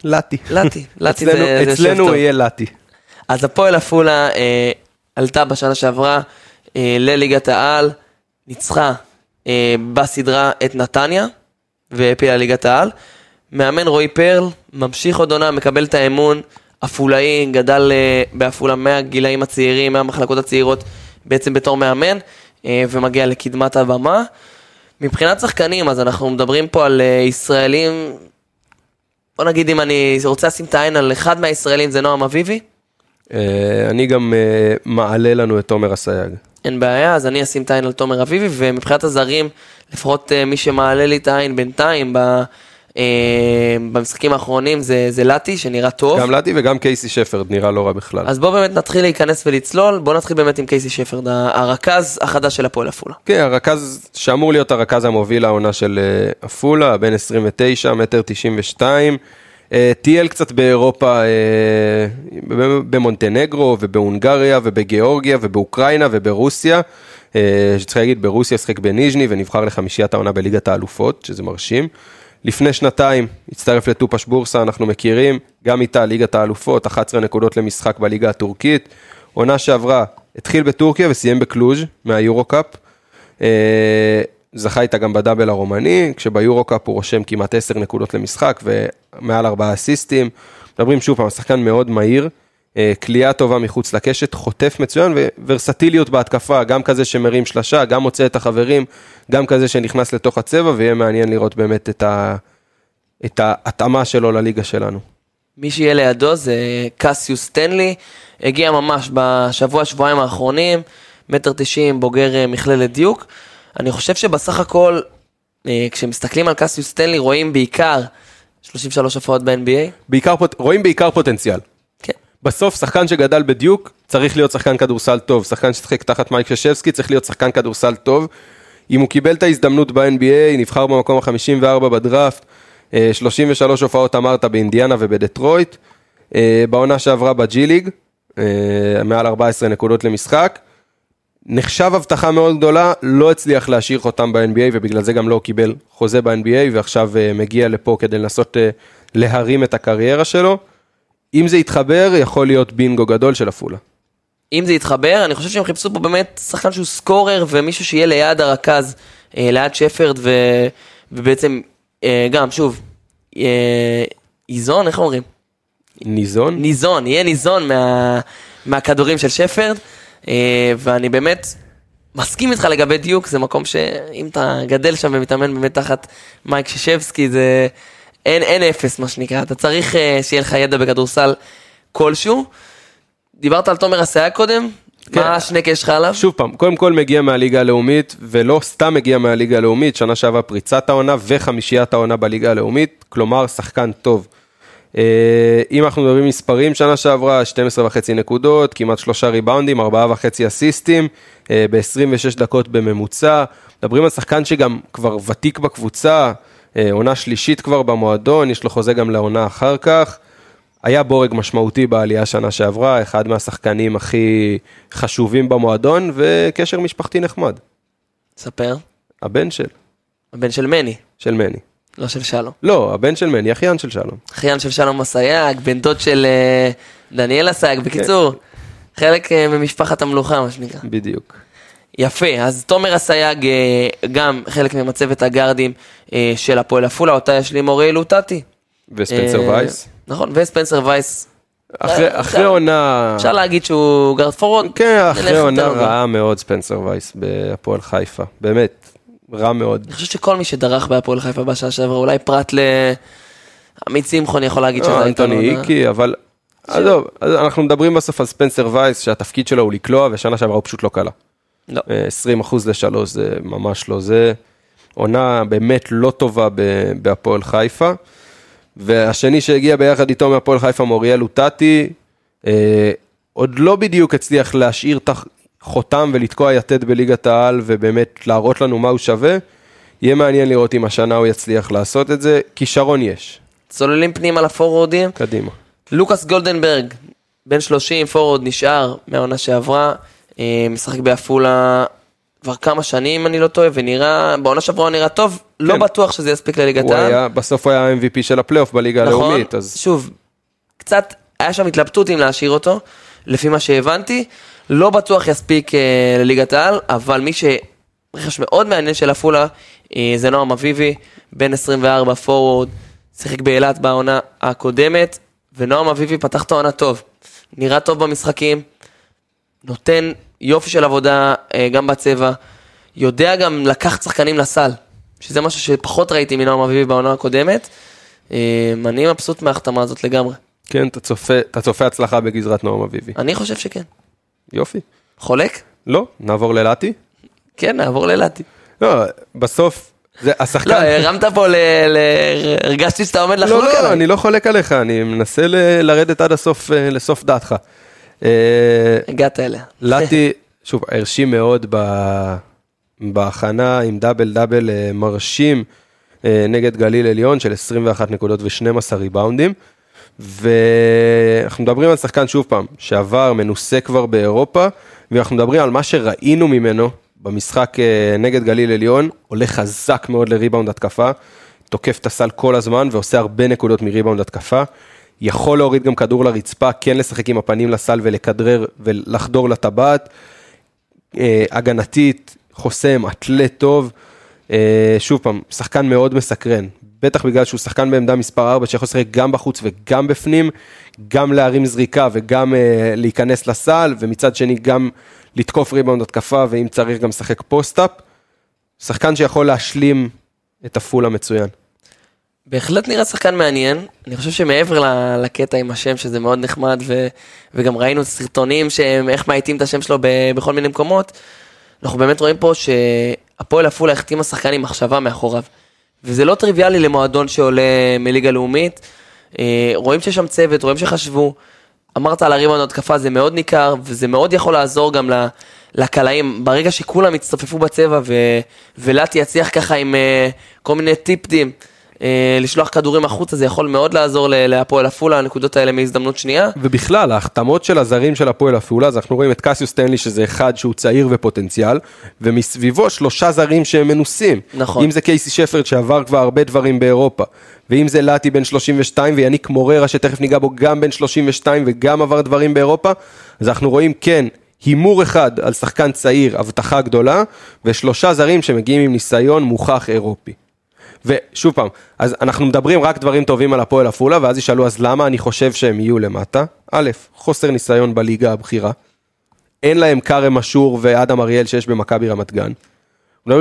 לטי. לטי, לטי זה- אצלנו- אצלנו טוב. הוא יהיה לטי. אז הפועל עפולה אה, עלתה בשנה שעברה לליגת העל, ניצחה בסדרה את נתניה והעפילה ליגת העל. מאמן רועי פרל, ממשיך עוד עונה, מקבל את האמון, עפולאי, גדל אה, בעפולה מהגילאים הצעירים, מהמחלקות הצעירות, בעצם בתור מאמן, אה, ומגיע לקדמת הבמה. מבחינת שחקנים, אז אנחנו מדברים פה על אה, ישראלים, בוא נגיד אם אני רוצה לשים את העין על אחד מהישראלים זה נועם אביבי, אני גם מעלה לנו את תומר אסייג. אין בעיה, אז אני אשים את העין על תומר אביבי, ומבחינת הזרים, לפחות מי שמעלה לי את העין בינתיים, ב, במשחקים האחרונים זה, זה לטי, שנראה טוב. גם לטי וגם קייסי שפרד נראה לא רע בכלל. אז בואו באמת נתחיל להיכנס ולצלול, בואו נתחיל באמת עם קייסי שפרד, הרכז החדש של הפועל עפולה. כן, הרכז שאמור להיות הרכז המוביל העונה של אה, עפולה, בן 29, מטר 92. אה, טייל קצת באירופה, אה, במונטנגרו ובהונגריה ובגיאורגיה ובאוקראינה וברוסיה. אה, שצריך להגיד, ברוסיה שחק בניז'ני ונבחר לחמישיית העונה בליגת האלופות, שזה מרשים. לפני שנתיים הצטרף לטופש בורסה, אנחנו מכירים, גם איתה ליגת האלופות, 11 נקודות למשחק בליגה הטורקית. עונה שעברה, התחיל בטורקיה וסיים בקלוז' מהיורו-קאפ. אה, זכה איתה גם בדאבל הרומני, כשביורו-קאפ הוא רושם כמעט 10 נקודות למשחק ומעל 4 אסיסטים. מדברים שוב פעם, שחקן מאוד מהיר, כליאה טובה מחוץ לקשת, חוטף מצוין וורסטיליות בהתקפה, גם כזה שמרים שלשה, גם מוצא את החברים, גם כזה שנכנס לתוך הצבע, ויהיה מעניין לראות באמת את, ה... את ההתאמה שלו לליגה שלנו. מי שיהיה לידו זה קסיוס סטנלי, הגיע ממש בשבוע, שבועיים האחרונים, מטר תשעים, בוגר אה, מכללת דיוק. אני חושב שבסך הכל, אה, כשמסתכלים על קסיוס סטנלי, רואים בעיקר 33 הופעות ב-NBA. בעיקר, רואים בעיקר פוטנציאל. בסוף שחקן שגדל בדיוק צריך להיות שחקן כדורסל טוב, שחקן ששיחק תחת מייק ששבסקי צריך להיות שחקן כדורסל טוב. אם הוא קיבל את ההזדמנות ב-NBA, נבחר במקום ה-54 בדראפט, אה, 33 הופעות אמרת באינדיאנה ובדטרויט, אה, בעונה שעברה בג'י ליג, אה, מעל 14 נקודות למשחק. נחשב הבטחה מאוד גדולה, לא הצליח להשאיר חותם ב-NBA ובגלל זה גם לא קיבל חוזה ב-NBA ועכשיו אה, מגיע לפה כדי לנסות אה, להרים את הקריירה שלו. אם זה יתחבר, יכול להיות בינגו גדול של עפולה. אם זה יתחבר, אני חושב שהם חיפשו פה באמת שחקן שהוא סקורר ומישהו שיהיה ליד הרכז, אה, ליד שפרד, ו, ובעצם אה, גם, שוב, אה, איזון, איך אומרים? ניזון? ניזון, יהיה ניזון מה, מהכדורים של שפרד, אה, ואני באמת מסכים איתך לגבי דיוק, זה מקום שאם אתה גדל שם ומתאמן באמת תחת מייק שישבסקי, זה אין, אין אפס מה שנקרא, אתה צריך אה, שיהיה לך ידע בכדורסל כלשהו. דיברת על תומר אסייג קודם, כן. מה השנקה יש לך עליו? שוב פעם, קודם כל מגיע מהליגה הלאומית, ולא סתם מגיע מהליגה הלאומית, שנה שעברה פריצת העונה וחמישיית העונה בליגה הלאומית, כלומר שחקן טוב. אה, אם אנחנו מדברים מספרים, שנה שעברה 12 וחצי נקודות, כמעט שלושה ריבאונדים, ארבעה וחצי אסיסטים, אה, ב-26 דקות בממוצע. מדברים על שחקן שגם כבר ותיק בקבוצה, עונה שלישית כבר במועדון, יש לו חוזה גם לעונה אחר כך. היה בורג משמעותי בעלייה שנה שעברה, אחד מהשחקנים הכי חשובים במועדון, וקשר משפחתי נחמד. ספר. הבן של, הבן של מני, של מני. לא של שלום. לא, הבן של מני, אחיין של שלום. אחיין של שלום אסייג, בן דוד של אה, דניאל אסייג, בקיצור, חלק אה, ממשפחת המלוכה מה שנקרא. בדיוק. יפה, אז תומר אסייג אה, גם חלק ממצבת הגארדים אה, של הפועל עפולה, אותה ישלים אורי לוטטי. וספנסר אה, וייס. נכון, וספנסר וייס. אחרי, עונה... אפשר להגיד שהוא גארד forward. כן, אחרי עונה רע. רעה מאוד ספנסר וייס בהפועל חיפה. באמת, רע מאוד. אני חושב שכל מי שדרך בהפועל חיפה בשנה שעברה, אולי פרט לעמית שמחון יכול להגיד שזה הייתה לו עונה- אנטי, אבל... עזוב, אנחנו מדברים בסוף על ספנסר וייס, שהתפקיד שלו הוא לקלוע, ושנה שעברה הוא פשוט לא קלע. לא. 20 אחוז לשלוש זה ממש לא זה. עונה באמת לא טובה בהפועל חיפה. והשני שהגיע ביחד איתו מהפועל חיפה מוריאל לוטטי, אה, עוד לא בדיוק הצליח להשאיר את החותם ולתקוע יתד בליגת העל ובאמת להראות לנו מה הוא שווה. יהיה מעניין לראות אם השנה הוא יצליח לעשות את זה, כישרון יש. צוללים פנימה לפורורדים. קדימה. לוקאס גולדנברג, בן 30, forward נשאר מהעונה שעברה, משחק בעפולה כבר כמה שנים אם אני לא טועה, ונראה, בעונה שעברה נראה טוב, לא כן. בטוח שזה יספיק לליגת העל. בסוף הוא היה ה-MVP של הפלייאוף בליגה נכון, הלאומית, אז שוב, קצת, היה שם התלבטות אם להשאיר אותו, לפי מה שהבנתי, לא בטוח יספיק אה, לליגת העל, אבל מי שרכש מאוד מעניין של עפולה, אה, זה נועם אביבי, בן 24 forward, שיחק באילת בעונה הקודמת, ונועם אביבי פתח את העונה טוב, נראה טוב במשחקים, נותן יופי של עבודה אה, גם בצבע, יודע גם לקחת שחקנים לסל, שזה משהו שפחות ראיתי מנועם אביבי בעונה הקודמת. אה, אני מבסוט מההחתמה הזאת לגמרי. כן, אתה צופה, אתה צופה הצלחה בגזרת נועם אביבי. אני חושב שכן. יופי. חולק? לא, נעבור ללאטי. כן, נעבור ללאטי. לא, בסוף, זה השחקן... לא, הרמת פה ל... ל... הרגשתי שאתה עומד לחלוק לא, לא, עליי. אני לא חולק עליך, אני מנסה ל- לרדת עד הסוף, אה, לסוף דעתך. אה, הגעת אליה. לטי, שוב, הרשים מאוד בהכנה עם דאבל דאבל אה, מרשים אה, נגד גליל עליון של 21 נקודות ו-12 ריבאונדים. ואנחנו מדברים על שחקן שוב פעם, שעבר, מנוסה כבר באירופה, ואנחנו מדברים על מה שראינו ממנו במשחק נגד גליל עליון, עולה חזק מאוד לריבאונד התקפה, תוקף את הסל כל הזמן ועושה הרבה נקודות מריבאונד התקפה. יכול להוריד גם כדור לרצפה, כן לשחק עם הפנים לסל ולכדרר ולחדור לטבעת. אה, הגנתית, חוסם, אתלט טוב. אה, שוב פעם, שחקן מאוד מסקרן. בטח בגלל שהוא שחקן בעמדה מספר 4 שיכול לשחק גם בחוץ וגם בפנים, גם להרים זריקה וגם אה, להיכנס לסל, ומצד שני גם לתקוף ריבאונד התקפה, ואם צריך גם לשחק post-up. שחקן שיכול להשלים את הפאזל מצוין. בהחלט נראה שחקן מעניין. אני חושב שמעבר לקטע עם השם, שזה מאוד נחמד, ו... וגם ראינו סרטונים שהם איך מאייתים את השם שלו ב... בכל מיני מקומות, אנחנו באמת רואים פה שהפועל עפולה החתימה שחקן עם מחשבה מאחוריו. וזה לא טריוויאלי למועדון שעולה מליגה לאומית. אה, רואים שיש שם צוות, רואים שחשבו. אמרת על הריבאונד התקפה, זה מאוד ניכר, וזה מאוד יכול לעזור גם לקלעים. ברגע שכולם יצטופפו בצבע, ו... ולאטי יצליח ככה עם אה, כל מיני טיפטים. אה, לשלוח כדורים החוצה, זה יכול מאוד לעזור להפועל עפולה, הנקודות האלה מהזדמנות שנייה. ובכלל, ההחתמות של הזרים של הפועל עפולה, אז אנחנו רואים את קסיוס סטנלי, שזה אחד שהוא צעיר ופוטנציאל, ומסביבו שלושה זרים שהם מנוסים. נכון. אם זה קייסי שפרד, שעבר כבר הרבה דברים באירופה, ואם זה לאטי בן 32, ויניק מוררה, שתכף ניגע בו, גם בן 32 וגם עבר דברים באירופה, אז אנחנו רואים, כן, הימור אחד על שחקן צעיר, הבטחה גדולה, ושלושה זרים שמגיעים עם ניסיון מוכח אירופי. ושוב פעם, אז אנחנו מדברים רק דברים טובים על הפועל עפולה, ואז ישאלו, אז למה אני חושב שהם יהיו למטה? א', חוסר ניסיון בליגה הבכירה. אין להם כרם אשור ואדם אריאל שיש במכבי רמת גן.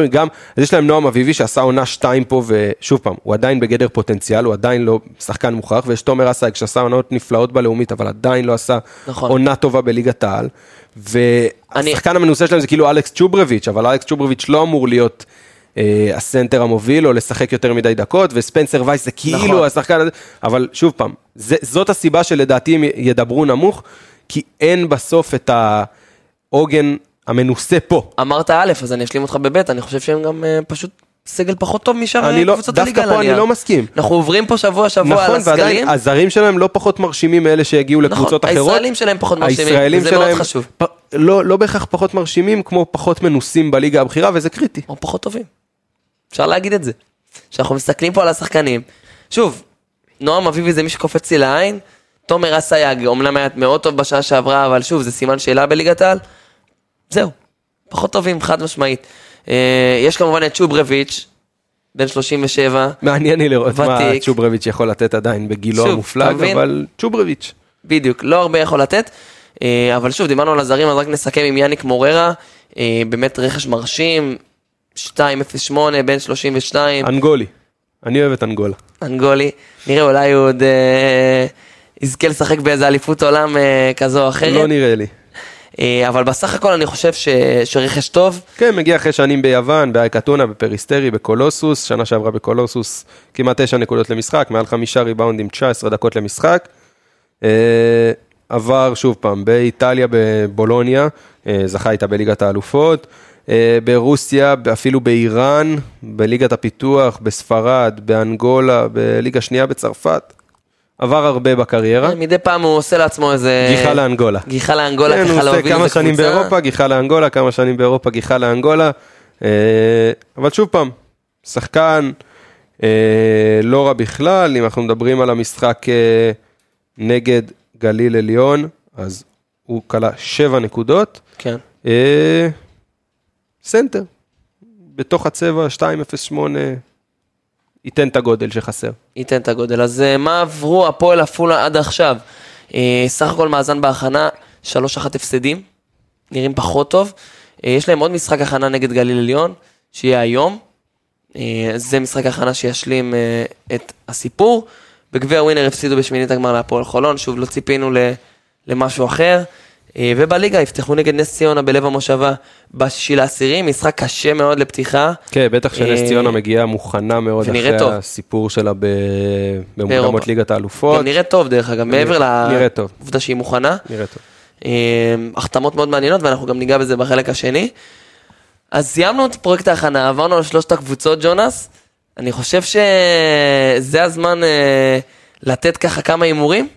גם, אז יש להם נועם אביבי שעשה עונה שתיים פה, ושוב פעם, הוא עדיין בגדר פוטנציאל, הוא עדיין לא שחקן מוכח, ויש תומר אסייג שעשה עונות נפלאות בלאומית, אבל עדיין לא עשה נכון. עונה טובה בליגת העל. והשחקן המנוסה שלהם זה כאילו אלכס צ'וברביץ', אבל אלכס צ'וברביץ' לא אמור להיות הסנטר המוביל, או לשחק יותר מדי דקות, וספנסר וייס זה כאילו נכון. השחקן הזה, אבל שוב פעם, זה, זאת הסיבה שלדעתי הם ידברו נמוך, כי אין בסוף את העוגן המנוסה פה. אמרת א', אז אני אשלים אותך בב', אני חושב שהם גם אה, פשוט סגל פחות טוב משאר אני לא- קבוצות דווקא הליגה. על פה אני. לא מסכים. אנחנו עוברים פה שבוע שבוע על נכון, הסגלים. ועדיין הזרים שלהם לא פחות מרשימים מאלה שהגיעו לקבוצות נכון, אחרות. הישראלים שלהם פחות מרשימים, הישראלים מאוד שלהם חשוב. פ- לא, לא בהכרח פחות מרשימים, כמו פחות מנוסים בליגה הבכירה, וזה קריטי. או פחות טובים. אפשר להגיד את זה. כשאנחנו מסתכלים פה על השחקנים, שוב, נועם אביבי זה מי שקופץ לי לעין, תומר אסייג, אומנם היה מאוד טוב בשעה שעברה, אבל שוב, זה סימן שאלה בליגת העל. זהו, פחות טובים, חד משמעית. אה, יש כמובן את צ'וברביץ', בן 37, מעניין לי לראות מה ותיק. צ'וברביץ' יכול לתת עדיין בגילו שוב, המופלג, מבין? אבל צ'וברביץ'. בדיוק, לא הרבה יכול לתת. אה, אבל שוב, דיברנו על הזרים, אז רק נסכם עם יאניק מוררה, אה, באמת רכש מרשים, 2.08, בן 32. אנגולי. אני אוהב את אנגולה. אנגולי, נראה אולי הוא עוד אה, יזכה לשחק באיזה אליפות עולם אה, כזו או אחרת. לא נראה לי. אה, אבל בסך הכל אני חושב ש... שרכש טוב, כן, מגיע אחרי שנים ביוון, באייק אתונה, בפריסטרי, בקולוסוס, שנה שעברה בקולוסוס, כמעט 9 נקודות למשחק, מעל חמישה ריבאונדים, 19 דקות למשחק. אה, עבר שוב פעם באיטליה, בבולוניה, אה, זכה איתה בליגת האלופות. אה, ברוסיה, אפילו באיראן, בליגת הפיתוח, בספרד, באנגולה, בליגה שנייה בצרפת. עבר הרבה בקריירה. מדי פעם הוא עושה לעצמו איזה... גיחה לאנגולה. גיחה לאנגולה, כן, ככה להוביל כמה איזה שנים קבוצה. באירופה, גיחה לאנגולה, כמה שנים באירופה, גיחה לאנגולה. אה, אבל שוב פעם, שחקן אה, לא רע בכלל, אם אנחנו מדברים על המשחק נגד גליל עליון, אז הוא קלע שבע נקודות. כן. סנטר, בתוך הצבע 208, ייתן את הגודל שחסר. ייתן את הגודל. אז אה, מה עברו הפועל עפולה עד עכשיו? אה, סך הכל מאזן בהכנה, 3-1 הפסדים, נראים פחות טוב. אה, יש להם עוד משחק הכנה נגד גליל עליון, שיהיה היום. זה משחק הכנה שישלים את הסיפור. בגביע ווינר הפסידו בשמינית הגמר להפועל חולון, שוב לא ציפינו למשהו אחר. אה, ובליגה יפתחו נגד נס ציונה בלב המושבה בשישי לעשירי, משחק קשה מאוד לפתיחה. כן, בטח שנס אה, ציונה מגיעה מוכנה מאוד אחרי טוב. הסיפור שלה ב- במוקדמות. ליגת האלופות. גם נראית טוב דרך אגב, מעבר נראית. לעובדה שהיא מוכנה. נראה טוב. אה, החתמות מאוד מעניינות ואנחנו גם ניגע בזה בחלק השני. אז סיימנו את פרויקט ההכנה, עברנו על שלושת הקבוצות ג'ונס. אני חושב שזה הזמן לתת ככה כמה הימורים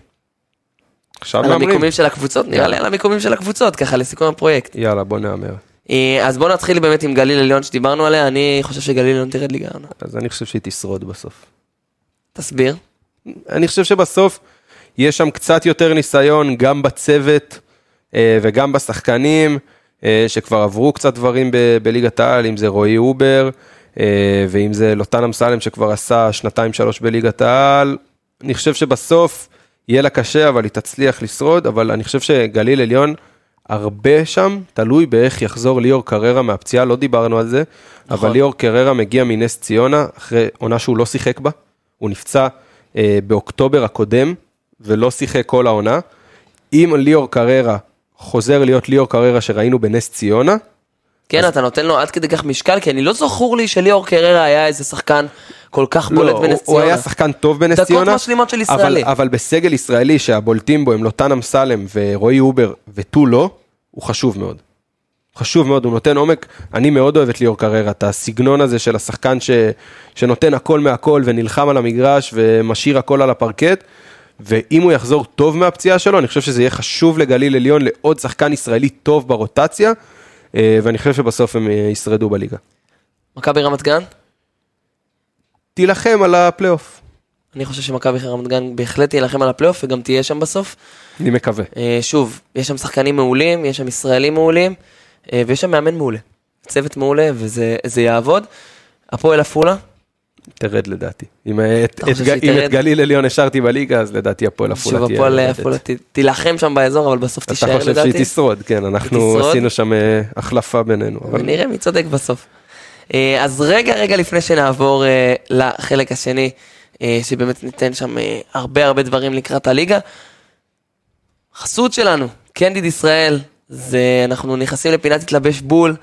עכשיו על. המיקומים של הקבוצות, נראה לי על המיקומים של הקבוצות, ככה לסיכום הפרויקט. יאללה, בוא נהמר. אה, אז בואו נתחיל באמת עם גליל עליון שדיברנו עליה, אני חושב שגליל עליון תרד ליגה העונה. אז אני חושב שהיא תשרוד בסוף. תסביר. אני חושב שבסוף יש שם קצת יותר ניסיון גם בצוות אה, וגם בשחקנים, אה, שכבר עברו קצת דברים ב- בליגת העל, אם זה רועי אובר, ואם זה לוטן אמסלם שכבר עשה שנתיים שלוש בליגת העל. אני חושב שבסוף יהיה לה קשה, אבל היא תצליח לשרוד, אבל אני חושב שגליל עליון, הרבה שם תלוי באיך יחזור ליאור קררה מהפציעה, לא דיברנו על זה, נכון. אבל ליאור קררה מגיע מנס ציונה, אחרי עונה שהוא לא שיחק בה, הוא נפצע אה, באוקטובר הקודם, ולא שיחק כל העונה. אם ליאור קררה חוזר להיות ליאור קררה שראינו בנס ציונה, כן, אתה נותן לו עד כדי כך משקל, כי אני לא זכור לי שליאור קררה היה איזה שחקן כל כך בולט לא, בנס הוא- ציונה. הוא היה שחקן טוב בנס דקות ציונה, משלימות של אבל, ישראלי. אבל בסגל ישראלי שהבולטים בו הם לוטן אמסלם ורועי אובר ותו לא, הוא חשוב מאוד. חשוב מאוד, הוא נותן עומק, אני מאוד אוהב את ליאור קררה, את הסגנון הזה של השחקן ש, שנותן הכל מהכל ונלחם על המגרש ומשאיר הכל על הפרקט, ואם הוא יחזור טוב מהפציעה שלו, אני חושב שזה יהיה חשוב לגליל עליון לעוד שחקן ישראלי טוב ברוטציה, ואני חושב שבסוף הם אה, ישרדו בליגה. מכבי רמת גן? תילחם על הפלייאוף, אני חושב שמכבי רמת גן בהחלט תילחם על הפלייאוף וגם תהיה שם בסוף. אני מקווה. אה, שוב, יש שם שחקנים מעולים, יש שם ישראלים מעולים, אה, ויש שם מאמן מעולה. צוות מעולה, וזה זה יעבוד. הפועל עפולה, תרד לדעתי. אם את, אתה את, חושב אם גליל עליון השארתי בליגה, אז לדעתי הפועל עפולה שוב תהיה הפועל יורדת. עפולה תילחם שם באזור, אבל בסוף אתה תישאר חושב לדעתי. שהיא תשרוד, כן, אנחנו? עשינו שם אה, החלפה בינינו. אבל ונראה מי צודק בסוף. אה, אז רגע, רגע לפני שנעבור אה, לחלק השני, שבאמת ניתן שם הרבה הרבה דברים לקראת הליגה. חסות שלנו, קנדיד ישראל, זה אנחנו נכנסים לפינת התלבש בול.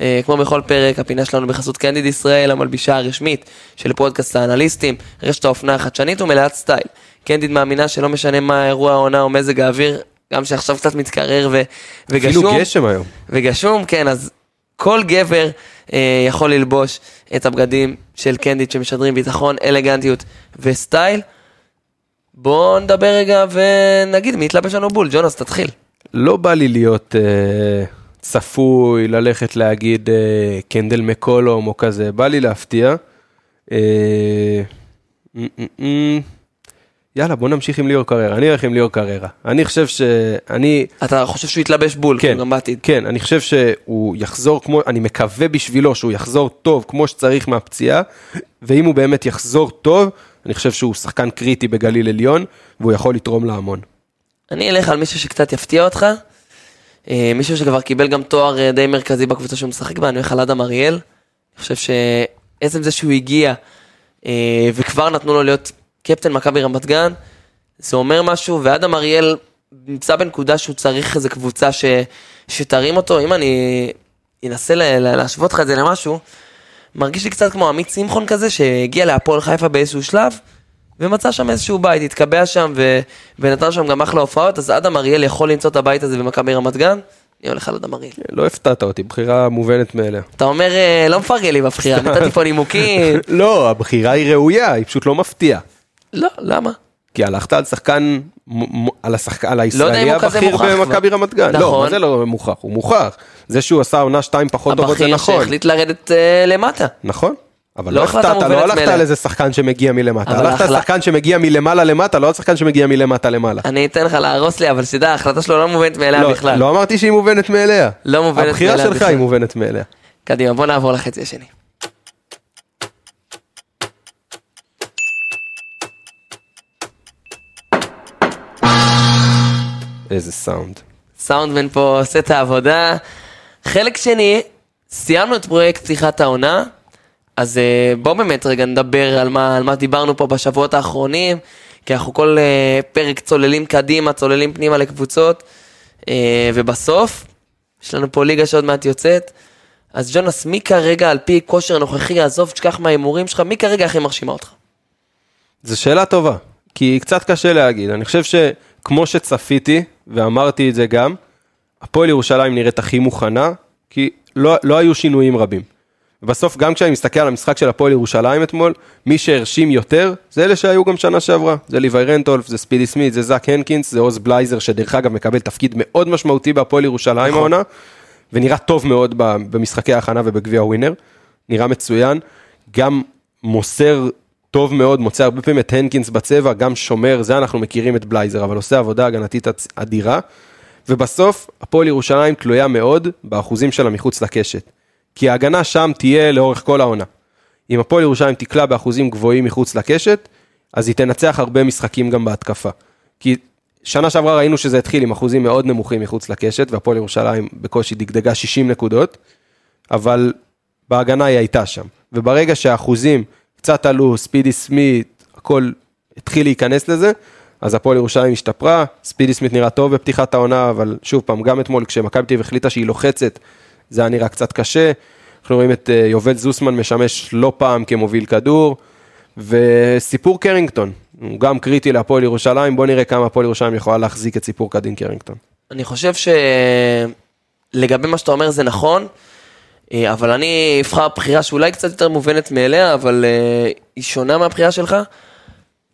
אה, כמו בכל פרק, הפינה שלנו בחסות קנדיד ישראל, המלבישה הרשמית של פודקאסט האנליסטים, רשת האופנה החדשנית ומלאת סטייל. קנדיד מאמינה שלא משנה מה אירוע העונה או מזג האוויר, גם שעכשיו קצת מתקרר ו- וגשום. אפילו גשם היום. וגשום, כן, אז כל גבר אה, יכול ללבוש את הבגדים של קנדיד שמשדרים ביטחון, אלגנטיות וסטייל. בואו נדבר רגע ונגיד מי יתלבש לנו בול, ג'ונס, תתחיל. לא בא לי להיות אה, צפוי, ללכת להגיד אה, קנדל מקאלום או כזה, בא לי להפתיע. אה, מ- מ- מ- יאללה, בוא נמשיך עם ליאור קררה. אני הולך עם ליאור קררה. אני חושב שאני... אתה חושב שהוא יתלבש בול, כן, כאילו גם בעתיד. כן, אני חושב שהוא יחזור כמו, אני מקווה בשבילו שהוא יחזור טוב כמו שצריך מהפציעה, ואם הוא באמת יחזור טוב, אני חושב שהוא שחקן קריטי בגליל עליון, והוא יכול לתרום להמון. אני אלך על מישהו שקצת יפתיע אותך, מישהו שכבר קיבל גם תואר אה, די מרכזי בקבוצה שהוא משחק בה, אני הולך על אדם אריאל. אני חושב שעצם זה שהוא הגיע אה, וכבר נתנו לו להיות קפטן מכבי רמת גן, זה אומר משהו, ואדם אריאל נמצא בנקודה שהוא צריך איזה קבוצה ש, שתרים אותו, אם אני אנסה ל, ל, להשוות לך את זה למשהו, מרגיש לי קצת כמו עמית שמחון כזה, שהגיע להפועל חיפה באיזשהו שלב, ומצא שם איזשהו בית, התקבע שם ו, ונתן שם גם אחלה הופעות, אז אדם אריאל יכול למצוא את הבית הזה במכבי רמת גן, אני הולך על אדם אריאל. לא הפתעת אותי, בחירה מובנת מאליה. אתה אומר, אה, לא מפרגן לי בבחירה, נתתי פה נימוקים. לא, הבחירה היא ראויה, היא פשוט לא מפתיעה. לא, למה? כי הלכת על שחקן, על השחקן, על לא הישראלי הבכיר במכבי. רמת גן. לא, נכון. מה זה לא מוכח? הוא מוכח. זה שהוא עשה עונה שתיים פחות טובות זה הבכיר נכון. שהחליט לרדת אה, למטה. נכון. אבל לא לא החלטה הפתעת, לא הלכת. על איזה שחקן שמגיע מלמטה. הלכת על שחקן שמגיע מלמעלה למטה, לא על שחקן שמגיע מלמטה למעלה. אני אתן לך להרוס לי, אבל שתדע, ההחלטה שלו לא מובנת מאליה לא, בכלל. לא אמרתי שהיא מובנת מאליה. לא מובנת הבחירה מאליה שלך בכלל. היא מובנת מאליה. קדימה, בוא נעבור לחצי השני. איזה סאונד. סאונדמן פה עושה את העבודה. חלק שני, סיימנו את פרויקט פתיחת העונה, אז אה, בואו באמת רגע נדבר על מה, על מה דיברנו פה בשבועות האחרונים, כי אנחנו כל אה, פרק צוללים קדימה, צוללים פנימה לקבוצות, אה, ובסוף, יש לנו פה ליגה שעוד מעט יוצאת. אז ג'ונס, מי כרגע על פי כושר נוכחי, עזוב, תשכח מההימורים שלך, מי כרגע הכי מרשימה אותך? זו שאלה טובה, כי קצת קשה להגיד. אני חושב שכמו שצפיתי, ואמרתי את זה גם, הפועל ירושלים נראית הכי מוכנה, כי לא, לא היו שינויים רבים. בסוף, גם כשאני מסתכל על המשחק של הפועל ירושלים אתמול, מי שהרשים יותר, זה אלה שהיו גם שנה שעברה. זה ליוואי רנטולף, זה ספידי סמית, זה זאק הנקינס, זה עוז בלייזר, שדרך אגב מקבל תפקיד מאוד משמעותי בהפועל ירושלים העונה, ונראה טוב מאוד במשחקי ההכנה ובגביע ווינר. נראה מצוין, גם מוסר טוב מאוד, מוצא הרבה פעמים את הנקינס בצבע, גם שומר, זה אנחנו מכירים את בלייזר, אבל עושה עבודה הגנתית אדירה. ובסוף, הפועל ירושלים תלויה מאוד באחוזים שלה מחוץ לקשת. כי ההגנה שם תהיה לאורך כל העונה. אם הפועל ירושלים תקלע באחוזים גבוהים מחוץ לקשת, אז היא תנצח הרבה משחקים גם בהתקפה. כי שנה שעברה ראינו שזה התחיל עם אחוזים מאוד נמוכים מחוץ לקשת, והפועל ירושלים בקושי דגדגה 60 נקודות, אבל בהגנה היא הייתה שם. וברגע שהאחוזים קצת עלו, ספידי סמית, הכל התחיל להיכנס לזה, אז הפועל ירושלים השתפרה, ספידי סמית נראה טוב בפתיחת העונה, אבל שוב פעם, גם אתמול כשמכבי תל החליטה שהיא לוחצת, זה היה נראה קצת קשה. אנחנו רואים את אה, יובל זוסמן משמש לא פעם כמוביל כדור, וסיפור קרינגטון, הוא גם קריטי להפועל ירושלים, בוא נראה כמה הפועל ירושלים יכולה להחזיק את סיפור קדין קרינגטון. אני חושב שלגבי מה שאתה אומר זה נכון, אה, אבל אני אבחר בחירה שאולי קצת יותר מובנת מאליה, אבל אה, היא שונה מהבחירה שלך.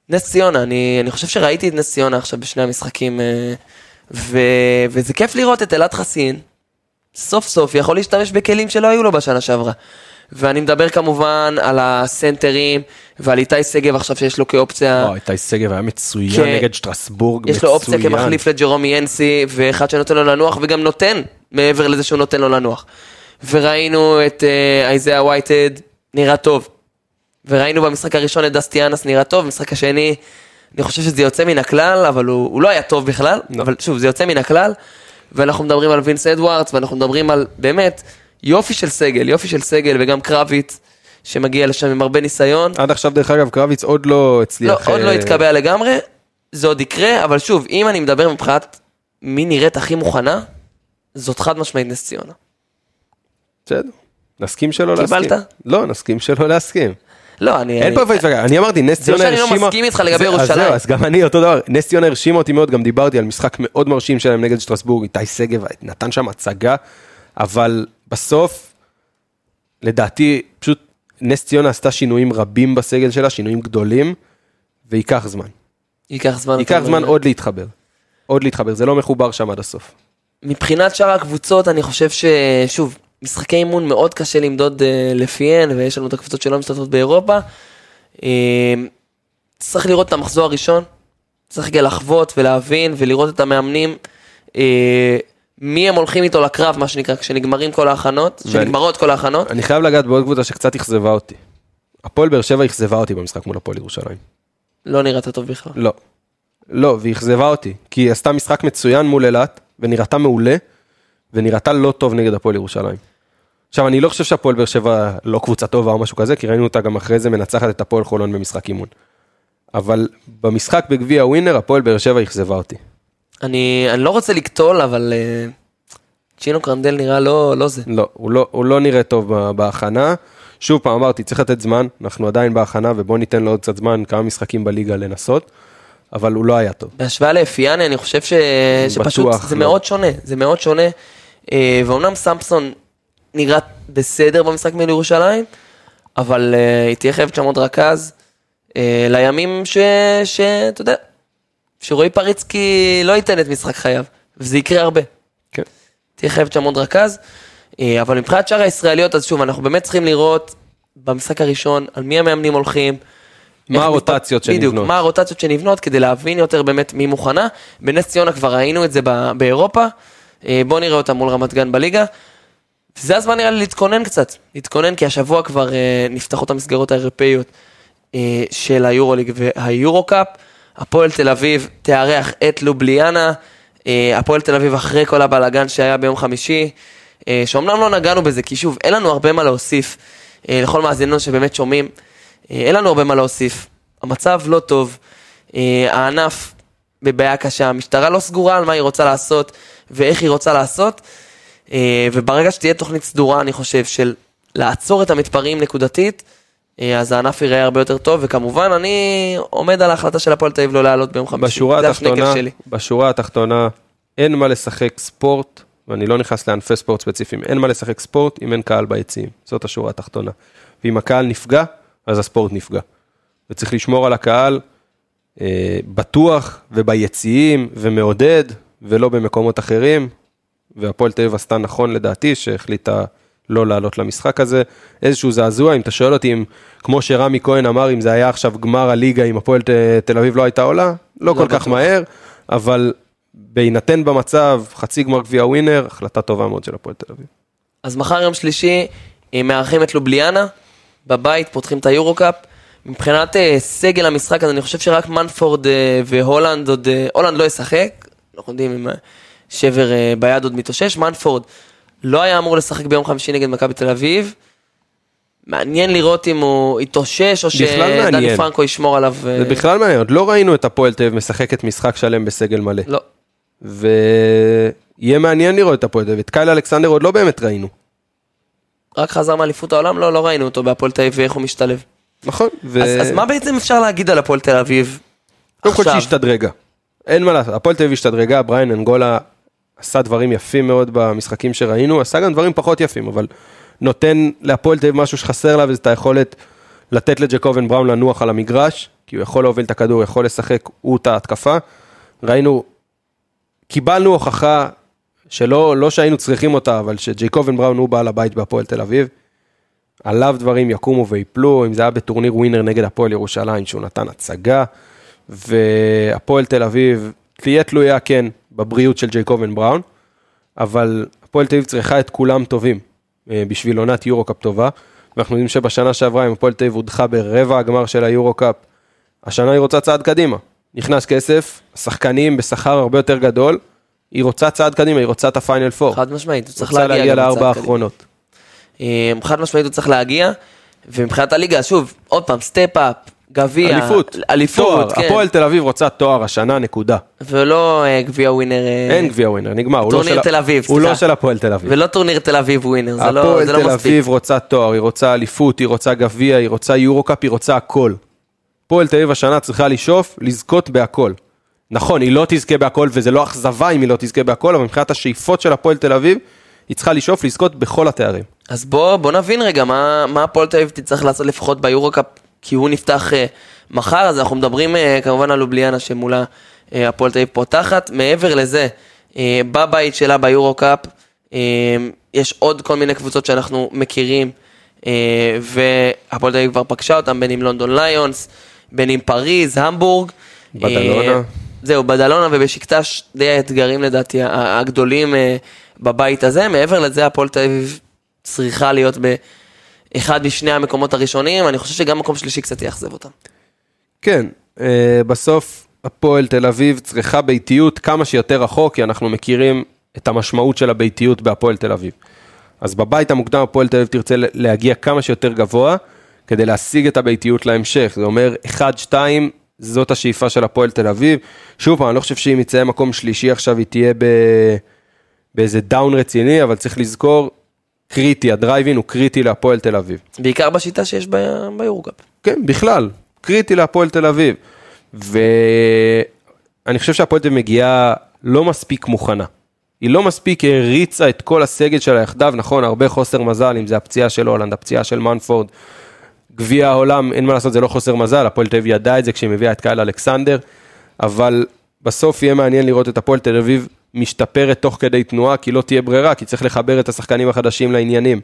נס ציונה, אני, אני חושב שראיתי את נס ציונה עכשיו בשני המשחקים, אה, ו, וזה כיף לראות את אלעד חסין, סוף סוף יכול להשתמש בכלים שלא היו לו בשנה שעברה. ואני מדבר כמובן על הסנטרים ועל איתי שגב עכשיו שיש לו כאופציה. וואי, איתי שגב היה מצוין כן. נגד שטרסבורג, מצוין. יש לו אופציה כמחליף לג'רומי ינסי, ואחד שנותן לו לנוח וגם נותן, מעבר לזה שהוא נותן לו לנוח. וראינו את אה, אייזאה וייטד, נראה טוב. וראינו במשחק הראשון את דסטיאנס נראה טוב, במשחק השני, אני חושב שזה יוצא מן הכלל, אבל הוא, הוא לא היה טוב בכלל, לא. אבל שוב, זה יוצא מן הכלל. ואנחנו מדברים על וינס אדוארדס, ואנחנו מדברים על באמת יופי של סגל, יופי של סגל, וגם קרביץ, שמגיע לשם עם הרבה ניסיון. עד עכשיו, דרך אגב, קרביץ עוד לא לא, הצליח. עוד לא אה, התקבע לגמרי, זה עוד יקרה, אבל שוב, אם אני מדבר מבחינת מי נראית הכי מוכנה, זאת חד משמעית נס ציונה. בסדר. נסכים שלא להסכים. קיבלת? לא, נסכים שלא להסכים. לא, אני... אין פה איפה להתווכח, אני אמרתי, נס זה לא ציונה שאני לא הרשימה... מסכים איתך לגבי זה- אז ירושלים. זהו, אז גם אני אותו דבר, נס ציונה הרשימה אותי מאוד, גם דיברתי על משחק מאוד מרשים שלהם נגד שטרסבורג, איתי שגב נתן שם הצגה, אבל בסוף, לדעתי, פשוט נס ציונה עשתה שינויים רבים בסגל שלה, שינויים גדולים, וייקח זמן. ייקח זמן. ייקח זמן. עוד להתחבר. עוד להתחבר, זה לא מחובר שם עד הסוף. מבחינת שאר הקבוצות, אני חושב ששוב, משחקי אימון מאוד קשה למדוד אה, לפיהן, ויש לנו את הקבוצות שלא משתתפות באירופה. אה, צריך לראות את המחזור הראשון, צריך רגע לחוות ולהבין ולראות את המאמנים, אה, מי הם הולכים איתו לקרב, מה שנקרא, כשנגמרים כל ההכנות, כשנגמרות כל ההכנות. אני חייב לגעת בעוד קבוצה שקצת אכזבה אותי. הפועל באר שבע אכזבה אותי במשחק מול הפועל ירושלים. לא נראית טוב בכלל. לא. לא, והיא אכזבה אותי, כי היא עשתה משחק מצוין מול אילת, ונראתה מעולה, ונראתה לא טוב נגד הפועל ירושלים. עכשיו, אני לא חושב שהפועל באר שבע לא קבוצה טובה או משהו כזה, כי ראינו אותה גם אחרי זה מנצחת את הפועל חולון במשחק אימון. אבל במשחק בגביע ווינר, הפועל באר שבע אכזבה אותי. אני, אני לא רוצה לקטול, אבל אה, צ'ינו קרנדל נראה לא, לא זה. לא, הוא לא, הוא לא נראה טוב בהכנה. שוב פעם אמרתי, צריך לתת זמן, אנחנו עדיין בהכנה ובואו ניתן לו עוד קצת זמן, כמה משחקים בליגה לנסות, אבל הוא לא היה טוב. בהשוואה לאפיאני, אני חושב ש... שפשוט בטוח זה לא. מאוד שונה, זה מאוד שונה. אה, ואומנם סמפסון נראה בסדר במשחק מול ירושלים, אבל אה, היא תהיה חייבת שם עוד רכז אה, לימים. שאתה יודע, שרועי פריצקי לא ייתן את משחק חייו, וזה יקרה הרבה. כן. תהיה חייבת שם עוד רכז. אה, אבל מבחינת שאר הישראליות, אז שוב, אנחנו באמת צריכים לראות במשחק הראשון על מי המאמנים הולכים. מה הרוטציות בדיוק, שנבנות. מה הרוטציות שנבנות כדי להבין יותר באמת מי מוכנה. בנס ציונה כבר ראינו את זה באירופה. אה, בואו נראה אותה מול רמת גן בליגה. זה הזמן נראה לי להתכונן קצת, להתכונן כי השבוע כבר אה, נפתחות המסגרות האירופאיות אה, של היורוליג והיורו קאפ. הפועל תל אביב תארח את לובליאנה. אה, הפועל תל אביב אחרי כל הבלאגן שהיה ביום חמישי, אה, שאומנם לא נגענו בזה, כי שוב, אין לנו הרבה מה להוסיף אה, לכל מאזיננו שבאמת שומעים. אה, אין לנו הרבה מה להוסיף. המצב לא טוב, אה, הענף בבעיה קשה, המשטרה לא סגורה על מה היא רוצה לעשות ואיך היא רוצה לעשות, וברגע שתהיה תוכנית סדורה, אני חושב, של לעצור את המתפרעים נקודתית, אה, אז הענף ייראה הרבה יותר טוב, וכמובן, אני עומד על ההחלטה של הפועל תל אביב לא לעלות ביום חמישי. בשורה התחתונה. בשורה התחתונה, אין מה לשחק ספורט, ואני לא נכנס לענפי ספורט ספציפיים, אין מה לשחק ספורט אם אין קהל ביציעים, זאת השורה התחתונה. ואם הקהל נפגע, אז הספורט נפגע. וצריך לשמור על הקהל אה, בטוח וביציעים ומעודד, ולא במקומות אחרים, והפועל תל אביב עשתה נכון לדעתי, שהחליטה לא לעלות למשחק הזה. איזשהו זעזוע, אם אתה שואל אותי אם, כמו שרמי כהן אמר, אם זה היה עכשיו גמר הליגה, אם הפועל תל אביב לא הייתה עולה, לא, לא כל כך בטוח. מהר, אבל בהינתן במצב, חצי גמר גביע ווינר, החלטה טובה מאוד של הפועל תל אביב. אז מחר יום שלישי אה, מארחים את לובליאנה, בבית פותחים את היורו-קאפ. מבחינת אה, סגל המשחק, אז אני חושב שרק מנפורד אה, והולנד עוד, הולנד לא ישחק, אנחנו יודעים אם שבר אה, ביד עוד מתאושש, מנפורד לא היה אמור לשחק ביום חמישי נגד מכבי תל אביב. מעניין לראות אם הוא יתאושש או שדני. פרנקו ישמור עליו. אה, זה בכלל מעניין, עוד לא ראינו את הפועל תל אביב משחקת משחק שלם בסגל מלא. לא. ויהיה מעניין לראות את הפועל תל אביב. את קייל אלכסנדר עוד לא באמת ראינו. רק חזר מאליפות העולם, לא, לא ראינו אותו בהפועל תל אביב ואיך הוא משתלב. נכון. ו... אז, אז מה בעצם אפשר להגיד על הפועל תל אביב? קודם כל עכשיו? שהשתדרגה. אין מה לעשות, הפועל תל אביב השתדרגה, בריין אנגולה עשה דברים יפים מאוד במשחקים שראינו, עשה גם דברים פחות יפים, אבל נותן להפועל תל אביב משהו שחסר לה, וזה את היכולת לתת לג'קובן בראון לנוח על המגרש, כי הוא יכול להוביל את הכדור, יכול לשחק הוא את ההתקפה. ראינו, קיבלנו הוכחה שלא לא שהיינו צריכים אותה, אבל שג'ייקובן בראון הוא בעל הבית בהפועל תל אביב. עליו דברים יקומו ויפלו, אם זה היה בטורניר ווינר נגד הפועל ירושלים, שהוא נתן הצגה, והפועל תל אביב תהיה תלויה, כן, בבריאות של ג'ייקובן בראון, אבל הפועל תל אביב צריכה את כולם טובים אה, בשביל עונת יורו-קאפ טובה, ואנחנו יודעים שבשנה שעברה, אם הפועל תל אביב הודחה ברבע הגמר של היורו-קאפ, השנה היא רוצה צעד קדימה. נכנס כסף, שחקנים בשכר הרבה יותר גדול, היא רוצה צעד קדימה, היא רוצה את ה Final Four. חד משמעית, הוא צריך להגיע, להגיע לארבע. האחרונות. אה, חד משמעית הוא צריך להגיע, ומבחינת הליגה, שוב, עוד פעם, step-up, גביע, אליפות, אליפות, תואר, כן, הפועל תל אביב רוצה תואר השנה, נקודה. ולא אה, גביע ווינר, אה, אין גביע ווינר, נגמר. הוא לא טורניר של- תל אביב, הוא סליחה. לא של הפועל תל אביב. ולא טורניר תל אביב ווינר, זה לא, הפועל זה לא תל מספיק. אביב רוצה תואר, היא רוצה אליפות, היא רוצה גביע, היא רוצה יורו-קאפ, היא רוצה הכל. הפועל תל אביב השנה צריכה לשאוף, לזכות בהכל. נכון, היא לא תזכה בהכל, וזה לא אכזבה אם היא לא תזכה בהכל, אבל מבחינת השאיפות של הפועל תל אביב, היא צריכה לשאוף לזכות בכל התארים. אז בוא, בוא נבין רגע מה, מה הפועל תל אביב תצטרך לעשות לפחות ביורו-קאפ, כי הוא נפתח אה, מחר, אז אנחנו מדברים אה, כמובן על לובליאנה שמולה אה, הפועל תל אביב פותחת. מעבר לזה, בבית שלה ביורו-קאפ, אה, יש עוד כל מיני קבוצות שאנחנו מכירים, והפועל תל אביב כבר פגשה אותם, בין אם לונדון ליונס, בין אם פריז, המבורג. בדלונה. זהו, בדלונה ובשקטש די האתגרים לדעתי הגדולים בבית הזה. מעבר לזה, הפועל תל אביב צריכה להיות באחד משני המקומות הראשונים, אני חושב שגם מקום שלישי קצת יאכזב אותם. כן, אה, בסוף הפועל תל אביב צריכה ביתיות כמה שיותר רחוק, כי אנחנו מכירים את המשמעות של הביתיות בהפועל תל אביב. אז בבית המוקדם הפועל תל אביב תרצה להגיע כמה שיותר גבוה, כדי להשיג את הביתיות להמשך. זה אומר 1-2 זאת השאיפה של הפועל תל אביב. שוב פעם, אני לא חושב שאם יצא מקום שלישי עכשיו היא תהיה ב... באיזה down רציני, אבל צריך לזכור, קריטי, הדרבי הוא קריטי להפועל תל אביב. בעיקר בשיטה שיש ב- ביורוקאפ. כן, בכלל, קריטי להפועל תל אביב. ואני חושב שהפועל תל אביב מגיעה לא מספיק מוכנה. היא לא מספיק הריצה את כל הסגל שלה יחדיו, נכון, הרבה חוסר מזל, אם זה הפציעה של הולנד, הפציעה של מנפורד. גביע העולם, אין מה לעשות, זה לא חוסר מזל, הפועל תל אביב ידע את זה כשהיא מביאה את קהל אלכסנדר, אבל בסוף יהיה מעניין לראות את הפועל תל אביב משתפרת תוך כדי תנועה, כי לא תהיה ברירה, כי צריך לחבר את השחקנים החדשים לעניינים.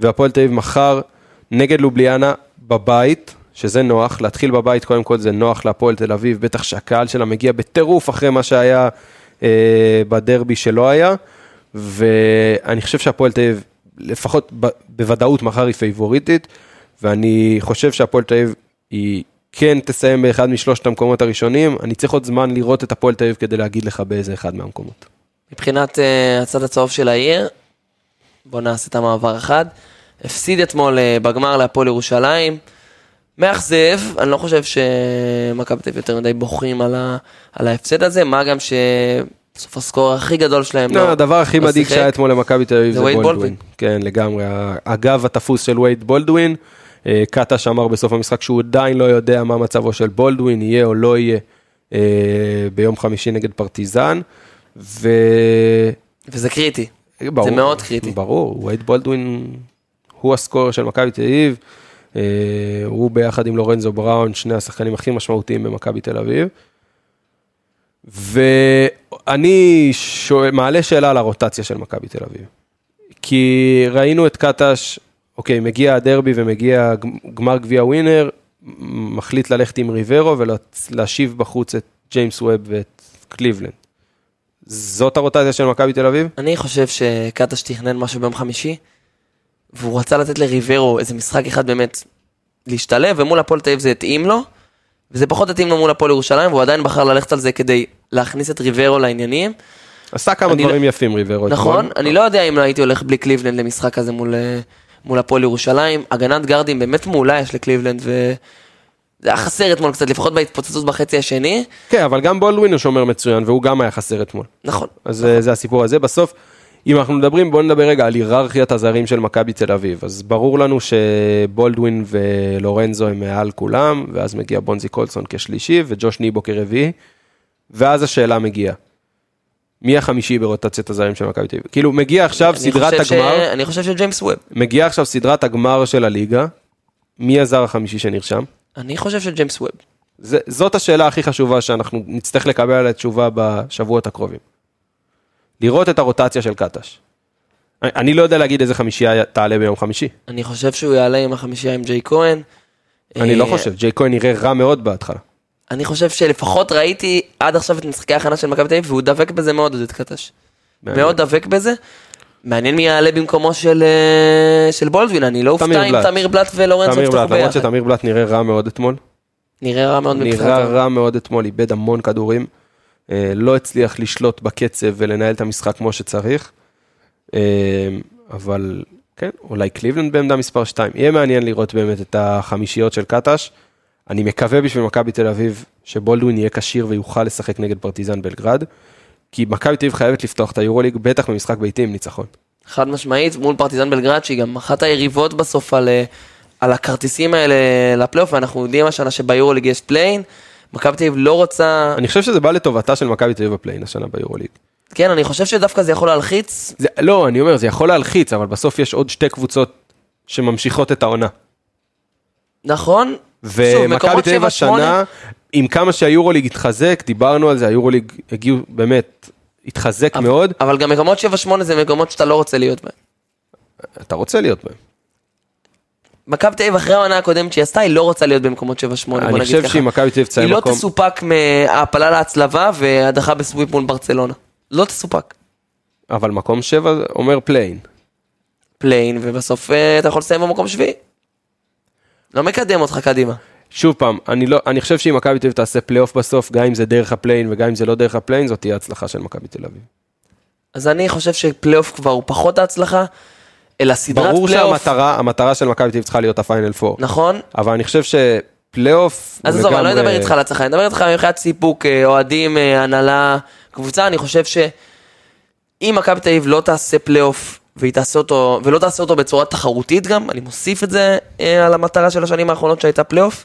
והפועל תל אביב מחר נגד לובליאנה בבית, שזה נוח, להתחיל בבית קודם כל זה נוח להפועל תל אביב, בטח שהקהל שלה מגיע בטירוף אחרי מה שהיה אה, בדרבי שלא היה, ואני חושב שהפועל תל אביב, לפחות ב, בוודאות מחר היא פייבוריטית, ואני חושב שהפועל תל אביב היא כן תסיים באחד משלושת המקומות הראשונים, אני צריך עוד זמן לראות את הפועל תל אביב כדי להגיד לך באיזה אחד מהמקומות. מבחינת uh, הצד הצהוב של העיר, בוא נעשה את המעבר אחד. הפסיד אתמול uh, בגמר להפועל ירושלים. מאכזב, אני לא חושב שמכבי תל אביב יותר מדי בוכים על, ה, על ההפסד הזה, מה גם שבסוף הscore הכי גדול שלהם לא, הדבר הכי לא מדאיג. שהיה אתמול למכבי תל אביב זה זה וייד בולדווין. בולדווין. כן, לגמרי. הגב התפוס של וייד בולדווין. אה, קטש אמר בסוף המשחק שהוא עדיין לא יודע מה מצבו של בולדווין, יהיה או לא יהיה אה, ביום חמישי נגד פרטיזן. ו... וזה קריטי. ברור, מאוד קריטי. ברור, וייד בולדווין הוא ה scorer של מכבי תל אביב. אה, הוא ביחד עם לורנזו בראון, שני השחקנים הכי משמעותיים במכבי תל אביב. ואני שואל, מעלה שאלה על הרוטציה של מכבי תל אביב. כי ראינו את קטש, אוקיי, מגיע הדרבי ומגיע גמר גביע ווינר, מחליט ללכת עם ריברו ולהשיב בחוץ את ג'יימס ווב ואת קליבלנד. זאת הרוטציה של מכבי תל אביב? אני חושב שקטש תכנן משהו ביום חמישי, והוא רצה לתת לריברו איזה משחק אחד באמת להשתלב, ומול הפועל תל אביב זה התאים לו, וזה פחות התאים לו מול הפועל ירושלים, והוא עדיין בחר ללכת על זה כדי להכניס את ריברו לעניינים. עשה כמה אני דברים יפים ריברו. נכון. אני לא יודע אם לא הייתי הולך בלי קליבלנד למשחק הזה מול, אה, מול הפועל ירושלים. הגנת גרדים באמת מעולה יש לקליבלנד, וזה היה חסר אתמול קצת, לפחות בהתפוצצות בחצי השני. כן, אבל גם בולדווין הוא שומר מצוין, והוא גם היה חסר אתמול. נכון. אז אה, זה הסיפור הזה. בסוף, אם אנחנו מדברים, בואו נדבר רגע על היררכיית הזרים של מכבי תל אביב. אז ברור לנו שבולדווין ולורנזו הם מעל כולם, ואז מגיע בונזי קולסון כשלישי, וג'וש ניבו כרביעי, ואז השאלה מגיעה. מי החמישי ברוטציית הזרים של מכבי תל אביב? כאילו, מגיע עכשיו סדרת חושב ש- הגמר, אני חושב שג'יימס ווב. מגיע עכשיו סדרת הגמר של הליגה, מי הזר החמישי שנרשם? אני חושב שג'יימס ווב. זה, זאת השאלה הכי חשובה שאנחנו נצטרך לקבל עליה תשובה בשבועות הקרובים. לראות את הרוטציה של קטש. אני, אני לא יודע להגיד איזה חמישייה תעלה ביום חמישי. אני חושב שהוא יעלה עם החמישייה עם ג'יי כהן. אני לא אה, חושב, ג'יי כהן נראה רע מאוד בהתחלה. אני חושב שלפחות ראיתי עד עכשיו את משחקי ההכנה של מכבי תל אביב, והוא דבק בזה מאוד, עודד קטש. מאוד דבק בזה. מעניין מי יעלה במקומו של, אה, של בולדווין, אני לא אופתע אם. תמיר בלאט ולורנזו תמיר יפתחו בלאט, למרות ביחד. שתמיר בלאט נראה רע מאוד אתמול. נראה רע מאוד נראה מבחינתו. רע מאוד אתמול, איבד המון כדורים. אה, לא הצליח לשלוט בקצב ולנהל את המשחק כמו שצריך. אה, אבל כן, אולי קליבלנד בעמדה מספר 2. יהיה מעניין לראות באמת את החמישיות של קטש. אני מקווה בשביל מכבי תל אביב שבולדווין יהיה כשיר ויוכל לשחק נגד פרטיזן בלגרד. כי מכבי תל אביב חייבת לפתוח את היורוליג, בטח במשחק ביתי עם ניצחון. חד משמעית, מול פרטיזן בלגרד, שהיא גם אחת היריבות בסוף על, אה, על הכרטיסים האלה לפלייאוף, ואנחנו יודעים השנה שביורוליג יש פליי-אין. מכבי תל אביב לא רוצה, אני חושב שזה בא לטובתה של מכבי תל אביב בפליי-אין השנה ביורוליג. כן, אני חושב שדווקא זה יכול להלחיץ. זה, לא, אני אומר, זה יכול להלחיץ, אבל בסוף יש עוד שתי קבוצות שממשיכות את העונה. נכון. ומכבי תל אביב השנה, עם כמה שהיורוליג התחזק, דיברנו על זה, היורוליג הגיעו, באמת, התחזק אבל- מאוד, אבל גם מקומות 7-8 זה מקומות שאתה לא רוצה להיות בהם. אתה רוצה להיות בהם. מכבי תל אביב אחרי העונה הקודמת שהיא עשתה, היא לא רוצה להיות במקומות 7-8, בוא אני נגיד חושב ככה. שאם מכבי תל אביב תסיים היא לא מקום, תסופק מהעפלה להצלבה והדחה בסוויפ מול ברצלונה. לא תסופק. אבל מקום שבע אומר פליי-אין. פליי-אין, ובסוף אה, אתה יכול לסיים במקום שביעי. לא מקדם אותך קדימה. שוב פעם, אני, לא, אני חושב שאם מכבי תל אביב תעשה פלייאוף בסוף, גם אם זה דרך הפליי-אין וגם אם זה לא דרך הפליי-אין, זאת תהיה הצלחה של מכבי תל אביב. אז אני חושב שפלייאוף כבר הוא פחות ההצלחה, אלא סדרת ברור פלייאוף. שהמטרה המטרה של מכבי תל אביב צריכה להיות הפיינל פור. נכון, אבל אני חושב פלייאוף אז עזוב, אני לא אדבר איתך על הצלחה, אני אדבר איתך מבחינת סיפוק, אה, אוהדים, אה, הנהלה, קבוצה, אני חושב שאם מכבי תל אביב לא תעשה פלייאוף, והיא תעשה אותו, ולא תעשה אותו בצורה תחרותית גם, אני מוסיף את זה אה, על המטרה של השנים האחרונות שהייתה פלייאוף,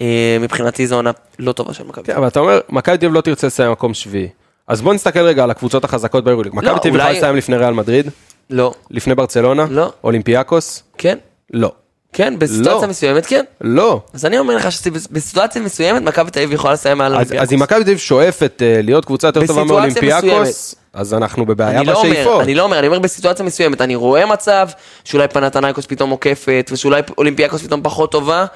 אה, מבחינתי זו עונה לא טובה של מכבי. כן, אבל אתה אומר, מכבי תל אביב לא תרצה לסיים מקום שביעי. אז בוא נסתכל רגע על הקבוצות החזקות ביורוליג. מכבי תל יכולה לסיים לפני ריאל מדריד? לא, לפני ברצלונה? לא. אולימפיאקוס? כן, לא. כן, בסיטואציה לא. מסוימת כן. לא. אז אני אומר לך שבסיטואציה מסוימת מכבי תל אביב יכולה לסיים מעל אז, אולימפיאקוס. אז אם מכבי תל אביב שואפת אה, להיות קבוצה יותר טובה מאולימפיאקוס, אז אנחנו בבעיה לא אומר, בשאיפות. אני לא אומר, אני אומר בסיטואציה מסוימת, אני רואה מצב שאולי פנאתינייקוס פתאום עוקפת, ושאולי אולימפיאקוס פתאום פחות טובה.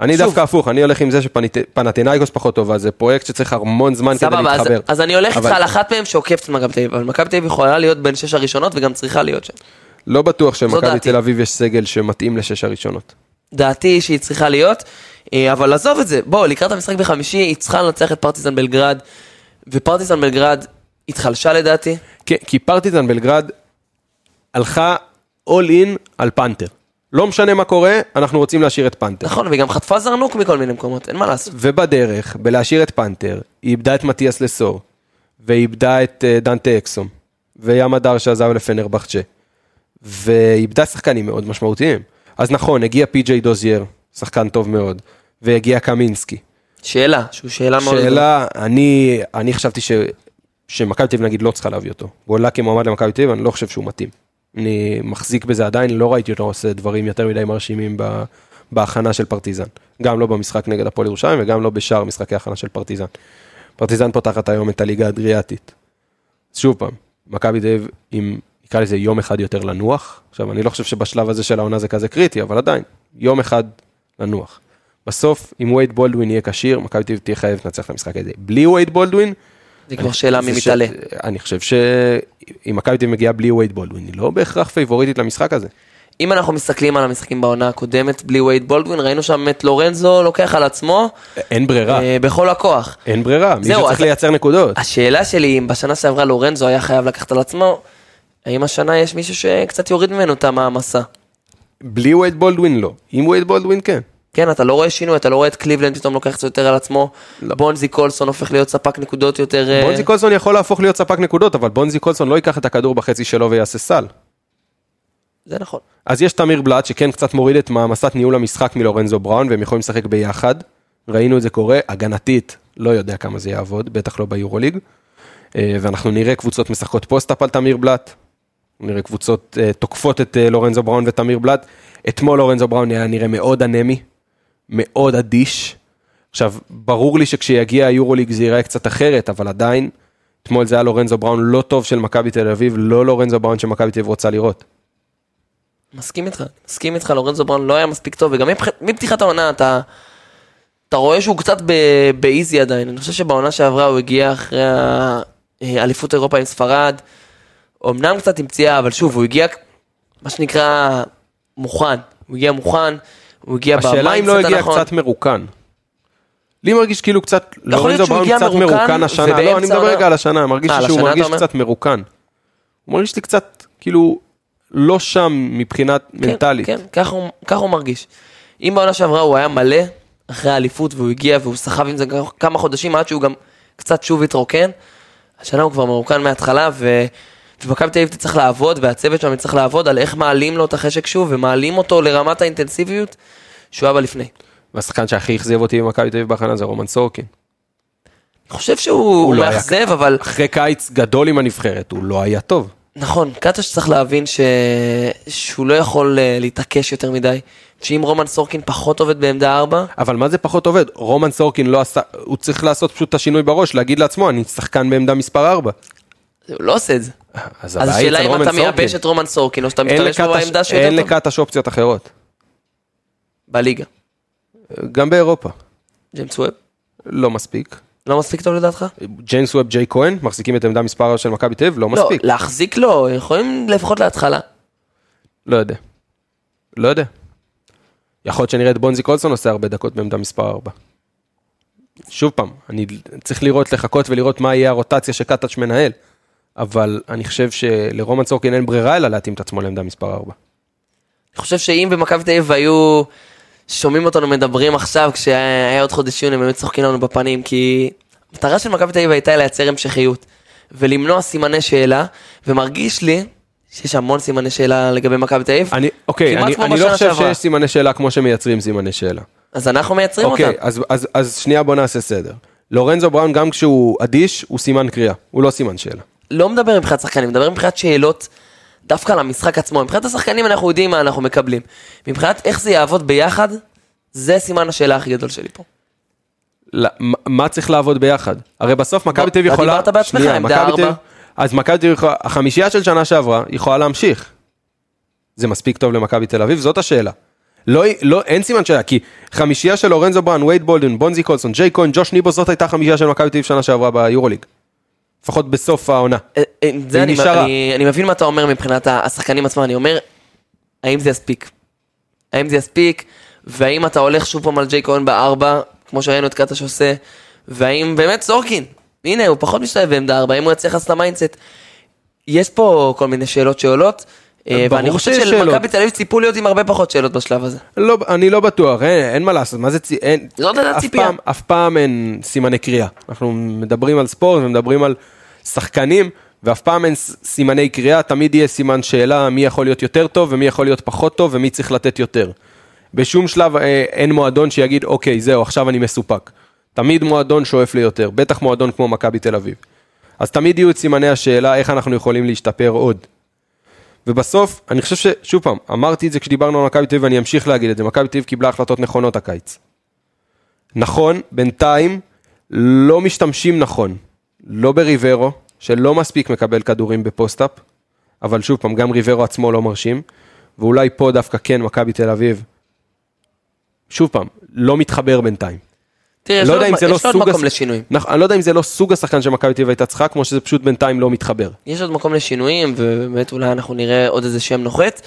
אני שוב. דווקא הפוך, אני הולך עם זה שפנתינאיקוס פחות טובה, זה פרויקט שצריך המון זמן כדי סבבה, אז, להתחבר. אז אני הולך איתך אבל על אחת מהן שעוקפת את מכבי תל אביב, אבל מכבי תל אביב יכולה להיות בין שש הראשונות וגם צריכה להיות שם. לא בטוח שמכבי. תל אביב יש סגל שמתאים לשש הראשונות. דעתי שהיא צריכה להיות, אה, אבל עזוב את זה, בוא, לקראת המשחק בחמישי, היא צריכה לנצח את פרטיזן בלגרד, ופרטיזן בלגרד התחלשה לדעתי. כן, כי פרטיזן בלגרד הלכה all in על פנתר. לא משנה מה קורה, אנחנו רוצים להשאיר את פנתר. נכון, והיא גם חטפה זרנוק מכל מיני מקומות, אין מה לעשות. ובדרך, בלהשאיר את פנתר, היא איבדה את מתיאס לסור, והיא איבדה את אה, דנטה אקסום, וים הדר שעזב לפנרבחצ'ה, ואיבדה שחקנים מאוד משמעותיים. אז נכון, הגיע פי.ג'יי דוזייר, שחקן טוב מאוד, והגיע קמינסקי. שאלה, שהוא שאלה מאוד... שאלה, אני, אני חשבתי ש, שמכבי תל אביב נגיד לא צריכה להביא אותו. הוא עלה כמועמד למכבי תל אביב, אני לא חושב שהוא מתאים. אני מחזיק בזה עדיין, לא ראיתי אותו עושה דברים יותר מדי מרשימים ב, בהכנה של פרטיזן. גם לא במשחק נגד הפועל ירושלים וגם לא בשאר משחקי הכנה של פרטיזן. פרטיזן פותחת היום את הליגה האדריאטית. שוב פעם, מכבי תל אביב עם, נקרא לזה יום אחד יותר לנוח. עכשיו, אני לא חושב שבשלב הזה של העונה זה כזה קריטי, אבל עדיין, יום אחד לנוח. בסוף, אם וייד בולדווין יהיה כשיר, מכבי תל אביב תהיה חייבת לנצח את המשחק הזה. בלי וייד בולדווין, זה כבר שאלה מי זה ש- מתעלה. אני חושב שאם מכבי תל אביב מגיעה בלי וייד בולדווין, היא לא בהכרח פייבוריטית למשחק הזה. אם אנחנו מסתכלים על המשחקים בעונה הקודמת בלי וייד בולדווין, ראינו שם את לורנזו לוקח על עצמו אין ברירה, אה, בכל הכוח. אין ברירה, מישהו צריך אז- לייצר נקודות. השאלה שלי, אם בשנה שעברה לורנזו היה חייב לקחת על עצמו, האם השנה יש מישהו שקצת יוריד ממנו את המעמסה? בלי וייד בולדווין לא, עם וייד בולדווין כן. כן, אתה לא רואה שינוי, אתה לא רואה את קליבלנד פתאום לוקח קצת יותר על עצמו, בונזי קולסון הופך להיות ספק נקודות יותר... אה, בונזי קולסון יכול להפוך להיות ספק נקודות, אבל בונזי קולסון לא ייקח את הכדור בחצי שלו ויעשה סל. זה נכון. אז יש תמיר בלאט שכן קצת מוריד את מעמסת ניהול המשחק מלורנזו בראון והם יכולים לשחק ביחד. ראינו את זה קורה, הגנתית, לא יודע כמה זה יעבוד, בטח לא ביורוליג. אה, ואנחנו נראה קבוצות משחקות post-up על תמיר בלאט. נראה קבוצות אה, תוקפות את אה, לורנזו בראון ותמיר בלאט. אתמול לורנזו בראון היה נראה מאוד אנמי, מאוד אדיש. עכשיו, ברור לי שכשיגיע היורוליג זה ייראה קצת אחרת, אבל עדיין, אתמול זה היה לורנזו בראון לא טוב של מכבי תל אביב, לא לורנזו בראון שמכבי תל אביב רוצה לראות. מסכים איתך, מסכים איתך, לורנזו בראון לא היה מספיק טוב, וגם מפתיחת העונה אתה, אתה רואה שהוא קצת באיזי עדיין. אני חושב שבעונה שעברה הוא הגיע אחרי האליפות אירופה עם ספרד, אמנם קצת עם פציעה, אבל שוב, הוא הגיע, מה שנקרא, מוכן. הוא הגיע מוכן, הוא הגיע השאלה אם לא הגיע הנכון. קצת מרוקן. לי מרגיש כאילו קצת, לורנזו שהוא בראון קצת מרוקן, מרוקן השנה, לא, אני מדבר רגע על השנה, מרגיש אה, לי שהוא מרגיש? קצת מרוקן. הוא מרגיש לי קצת, כאילו, לא שם מבחינת כן, מנטלית. כן, ככה הוא, הוא מרגיש. אם בעונה שעברה הוא היה מלא אחרי האליפות והוא הגיע והוא סחב עם זה כמה חודשים עד שהוא גם קצת שוב התרוקן, השנה הוא כבר מרוקן מההתחלה ו... ומכבי תל אביב תצטרך לעבוד והצוות שם יצטרך לעבוד על איך מעלים לו את החשק שוב ומעלים אותו לרמת האינטנסיביות שהוא היה בה לפני. והשחקן שהכי אכזב אותי במכבי תל אביב בהכנה זה רומן סורקין. אני חושב שהוא לא היה מאכזב אבל אחרי קיץ גדול עם הנבחרת, הוא לא היה טוב. נכון, קטש צריך להבין ש... שהוא לא יכול אה, להתעקש יותר מדי. שאם רומן סורקין פחות עובד בעמדה 4, אבל מה זה פחות עובד? רומן סורקין לא עשה, הוא צריך לעשות פשוט את השינוי בראש, להגיד לעצמו, אני שחקן בעמדה מספר 4. הוא לא עושה את זה. אז השאלה אם אתה. מייבש את רומן סורקין או שאתה אין משתמש בו בעמדה אין שיותר טוב. לקטש אופציות אחרות. בליגה. גם באירופה. ג'יימס ווב. לא מספיק. לא מספיק טוב לדעתך? ג'יימס ווב ג'יי כהן מחזיקים את עמדה מספר של מכבי תל אביב? לא לא, מספיק. להחזיק לא, יכולים לפחות להתחלה. לא יודע. לא יודע. יכול להיות שנראה את בונזי קולסון עושה הרבה דקות בעמדה מספר 4. שוב פעם, אני צריך לראות, לחכות ולראות מה יהיה הרוטציה שקטאץ' מנהל. אבל אני חושב שלרומן סורקין אין ברירה אלא להתאים את עצמו לעמדה מספר 4. אני חושב שאם במכבי תל אביב היו שומעים אותנו מדברים עכשיו, כשהיה עוד חודש יוני, הם באמת צוחקים לנו בפנים, כי המטרה של מכבי תל אביב הייתה לייצר המשכיות, ולמנוע סימני שאלה, ומרגיש לי שיש המון סימני שאלה לגבי מכבי תל אביב. אני, אוקיי, אני, אני לא חושב שעברה. שיש סימני שאלה כמו שמייצרים סימני שאלה. אז אנחנו מייצרים אוקיי, אותם. אז, אז, אז שנייה בוא נעשה סדר. לורנזו בראון גם כשהוא אדיש, הוא סימן קריאה, הוא לא סימן שאלה. לא מדבר מבחינת שחקנים, מדבר מבחינת שאלות דווקא על המשחק עצמו. מבחינת השחקנים אנחנו יודעים מה אנחנו מקבלים. מבחינת איך זה יעבוד ביחד, זה סימן השאלה הכי גדול שלי פה. לא, מה- צריך לעבוד ביחד? הרי בסוף מכבי תל אביב אתה יכולה... דיברת בעצמך, עמדה ארבע. אז מכבי תל אביב יכולה... החמישייה של שנה שעברה יכולה להמשיך. זה מספיק טוב למכבי תל אביב? זאת השאלה. לא, לא, אין סימן שאלה, כי חמישייה של לורנזו בראון, וייד בולדן, בונזי קולסון, ג'יי כהן, ג'וש ניבו, זאת הייתה חמישייה של מכבי תל אביב שנה שעברה ביורוליג. לפחות בסוף העונה. אה, אה, זה אני, נשארה. אני, אני מבין מה אתה אומר מבחינת השחקנים עצמם, אני אומר, האם זה יספיק? האם זה יספיק? והאם אתה הולך שוב פעם על ג'יי כהן בארבע, כמו שראינו את קטש עושה, והאם באמת סורקין, הנה הוא פחות משתלב בעמדה ארבע, האם הוא יצליח לעשות את ה mindset? יש פה כל מיני שאלות שעולות, אה, ואני חושב שלמכבי. תל אביב ציפו להיות עם הרבה פחות שאלות בשלב הזה. לא, אני לא בטוח, אין, אין מה לעשות, מה זה צי... אין, זאת הייתה אף ציפייה. אף פעם אין סימני קריאה. אנחנו מדברים על ספורט ומדברים על שחקנים, ואף פעם אין סימני קריאה, תמיד יהיה סימן שאלה מי יכול להיות יותר טוב ומי יכול להיות פחות טוב ומי צריך לתת יותר. בשום שלב אה, אין מועדון שיגיד, אוקיי, זהו, עכשיו אני מסופק. תמיד מועדון שואף ליותר, בטח מועדון כמו מכבי תל אביב. אז תמיד יהיו את סימני השאלה איך אנחנו יכולים להשתפר עוד. ובסוף, אני חושב ששוב פעם, אמרתי את זה כשדיברנו על מכבי תל אביב ואני אמשיך להגיד את זה, מכבי תל אביב קיבלה החלטות נכונות הקיץ. נכון, בינתיים לא משתמשים נכון, לא בריברו, שלא מספיק מקבל כדורים בפוסט-אפ, אבל שוב פעם, גם ריברו עצמו לא מרשים, ואולי פה דווקא כן, מכבי תל אביב, שוב פעם, לא מתחבר בינתיים. תראה, יש לא יודע אם זה לא יש לו עוד סוג... מקום לשינויים. נכון, אני לא יודע אם זה לא סוג השחקן שמכבי תל אביב הייתה צריכה, כמו שזה פשוט בינתיים לא מתחבר. יש עוד מקום לשינויים, ובאמת אולי אנחנו נראה עוד איזה שם נוחת.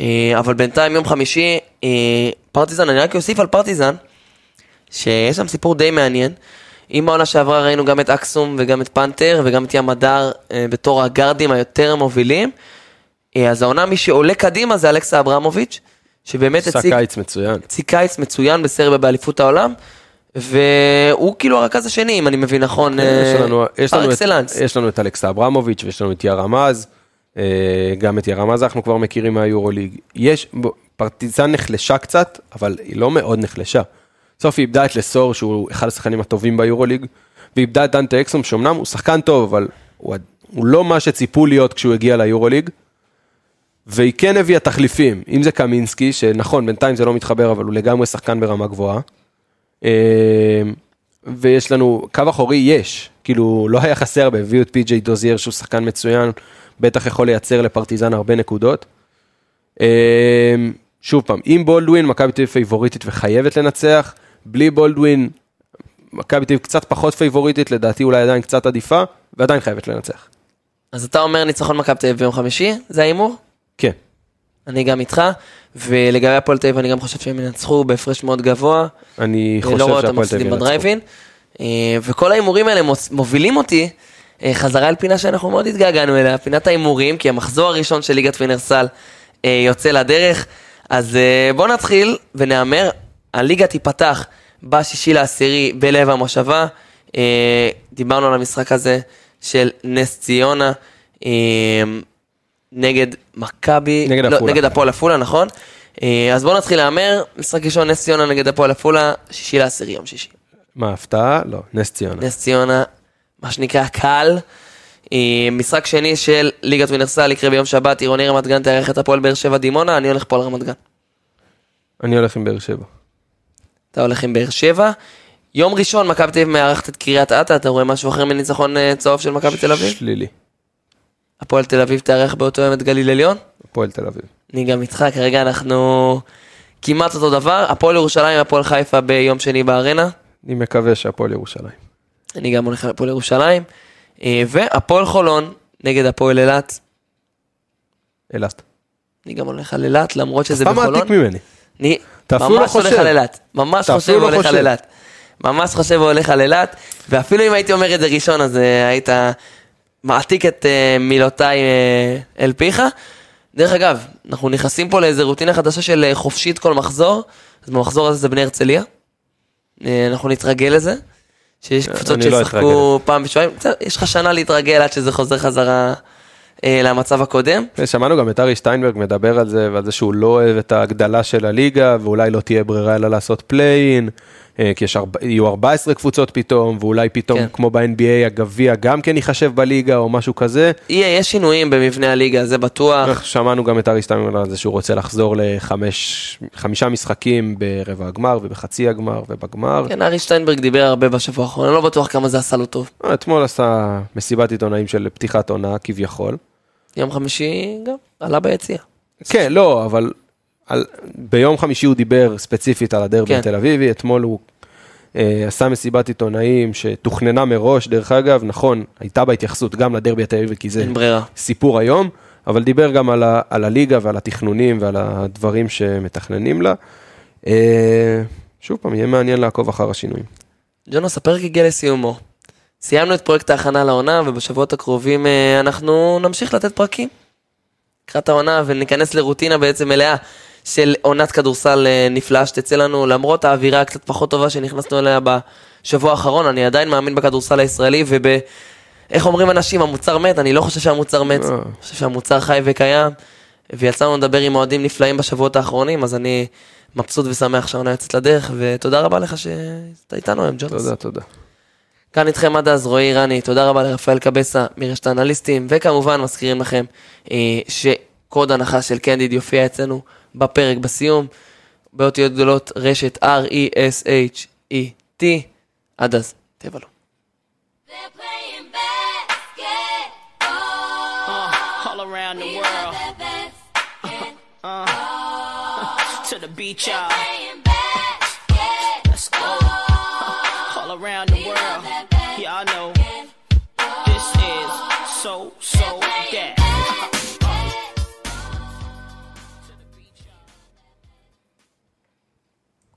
אה, אבל בינתיים יום חמישי, אה, פרטיזן, אני רק אוסיף על פרטיזן, שיש שם סיפור די מעניין. אם בעונה שעברה ראינו גם את אקסום וגם את פנתר וגם את ים הדר אה, בתור הגארדים היותר מובילים, אה, אז העונה מי שעולה קדימה זה אלכסה אברמוביץ', שבאמת עשה הציג, קיץ מצוין. הציג קיץ מצוין בסרביה באליפות העולם, והוא כאילו הרכז השני, אם אני מבין נכון, יש לנו, יש, לנו את. יש לנו את אלכסה אברמוביץ' ויש לנו את ירמז, אה, גם את ירמז אנחנו כבר מכירים מהיורוליג. יש, פרטיזן נחלשה קצת, אבל היא לא מאוד נחלשה. בסוף היא איבדה את לסור שהוא אחד השחקנים הטובים ביורוליג, ואיבדה את דנטה אקסום שאומנם הוא שחקן טוב, אבל הוא, הוא לא מה שציפו להיות כשהוא הגיע ליורוליג. והיא כן הביאה תחליפים, אם זה קמינסקי, שנכון, בינתיים זה לא מתחבר, אבל הוא לגמרי שחקן ברמה גבוהה. אה, ויש לנו, קו אחורי יש, כאילו לא היה חסר הרבה, הביאו את פי.ג'יי דוזייר שהוא שחקן מצוין, בטח יכול לייצר לפרטיזן הרבה נקודות. אה, שוב פעם, עם בולדווין, מכבי תל אביב פייבוריטית וחייבת לנצח, בלי בולדווין, מכבי תל אביב קצת פחות פייבוריטית, לדעתי אולי עדיין קצת עדיפה, ועדיין חייבת לנצח. אז אתה אומר ניצחון מכבי תל אביב ביום חמישי, זה ההימור? כן. אני גם איתך, ולגבי הפועל תל אביב אני גם חושב שהם ינצחו בהפרש מאוד גבוה. אני לא חושב אותם שהפועל תל אביב ינצחו. אה, וכל ההימורים האלה מובילים אותי אה, חזרה אל פינה שאנחנו מאוד התגעגענו אליה, פינת ההימורים, כי המחזור הראשון של ליגת וינרסל אה, יוצא לדרך. אז אה, בואו נתחיל ונהמר, הליגה תיפתח בשישי לעשירי בלב המושבה. אה, דיברנו על המשחק הזה של נס ציונה. אה, נגד מכבי, נגד לא. נגד הפועל עפולה, נכון? אה, אז בואו נתחיל להמר, משחק ראשון נס ציונה נגד הפועל עפולה, שישי לעשירי יום שישי. מה, הפתעה? לא, נס ציונה. נס ציונה, מה שנקרא קל. משחק שני של ליגת וינרסל יקרה ביום שבת, עירוני רמת גן תארח את הפועל באר שבע דימונה, אני הולך פה על רמת גן. אני הולך עם באר שבע. אתה הולך עם באר שבע. יום ראשון מכבי תל אביב מארחת את קריית אתא, אתה רואה משהו אחר מניצחון אה, צהוב של מכבי תל אביב? שלילי. הפועל תל אביב תארח באותו יום את גליל עליון? הפועל תל אביב. אני גם איתך, כרגע אנחנו כמעט אותו דבר. הפועל ירושלים, הפועל חיפה ביום שני בארנה. אני מקווה שהפועל ירושלים. אני גם הולך על הפועל ירושלים. אה, והפועל חולון נגד הפועל אילת. אילת. אני גם הולך על אילת, למרות שזה סתם בחולון. מעתיק ממני. אני אתה אפילו לא ממש הולך חושב. על אילת. ממש חושב והולך על חושב. אילת. ממש חושב והולך על אילת. ואפילו אם הייתי אומר את זה ראשון, אז אה, היית מעתיק את אה, מילותיי אה, אל פיך. דרך אגב, אנחנו נכנסים פה לאיזה רוטינה חדשה של חופשית כל מחזור, אז במחזור הזה זה בני הרצליה. אנחנו נתרגל לזה, שיש קבוצות אני לא שישחקו פעם בשבועיים, יש לך שנה להתרגל עד שזה חוזר חזרה למצב הקודם. שמענו גם את ארי שטיינברג מדבר על זה ועל זה שהוא לא אוהב את ההגדלה של הליגה ואולי לא תהיה ברירה אלא לעשות פליי-אין, אה, כי יש ארבע- יהיו 14 קבוצות פתאום ואולי פתאום כן. כמו ב-NBA הגביע גם כן ייחשב בליגה או משהו כזה. יהיה, יש שינויים במבנה הליגה, זה בטוח. שמענו גם את ארי שטיינברג על זה שהוא רוצה לחזור לחמישה משחקים ברבע הגמר ובחצי הגמר ובגמר. כן, ארי שטיינברג דיבר הרבה בשבוע האחרון, אני לא בטוח כמה זה עשה לו טוב. אה, אתמול עשה מסיבת עיתונאים של פתיחת עונה כביכול. יום חמישי גם, עלה ביציע. כן, לא, אבל על, ביום חמישי הוא דיבר ספציפית על הדרבי כן. התל אביבי, אתמול הוא אה, עשה מסיבת עיתונאים שתוכננה מראש, דרך אגב, נכון, הייתה בה התייחסות גם לדרבי התל אביבי, כי זה. סיפור היום, אבל דיבר גם על, ה, על הליגה ועל התכנונים ועל הדברים שמתכננים לה. אה, שוב פעם, יהיה מעניין לעקוב אחר השינויים. ג'ונוס, הפרק הגיע לסיומו. סיימנו את פרויקט ההכנה לעונה, ובשבועות הקרובים אה, אנחנו נמשיך לתת פרקים. לקראת העונה, וניכנס לרוטינה בעצם מלאה של עונת כדורסל אה, נפלאה שתצא לנו, למרות האווירה הקצת פחות טובה שנכנסנו אליה בשבוע האחרון, אני עדיין מאמין בכדורסל הישראלי, וב... איך אומרים אנשים, המוצר מת? אני לא חושב שהמוצר מת, אה. אני חושב שהמוצר חי וקיים, ויצא לנו לדבר עם אוהדים נפלאים בשבועות האחרונים, אז אני מבסוט ושמח שהעונה יוצאת לדרך, ותודה רבה לך שאתה איתנו היום, ג'ונס. תודה, תודה. כאן איתכם עד אז, רועי רני, תודה רבה לרפאל קבסה מרשת האנליסטים, וכמובן מזכירים לכם אה, שקוד הנחה של קנדיד יופיע אצלנו בפרק בסיום, באותיות גדולות רשת R-E-S-H-E-T, עד אז, תבלו. Beach out.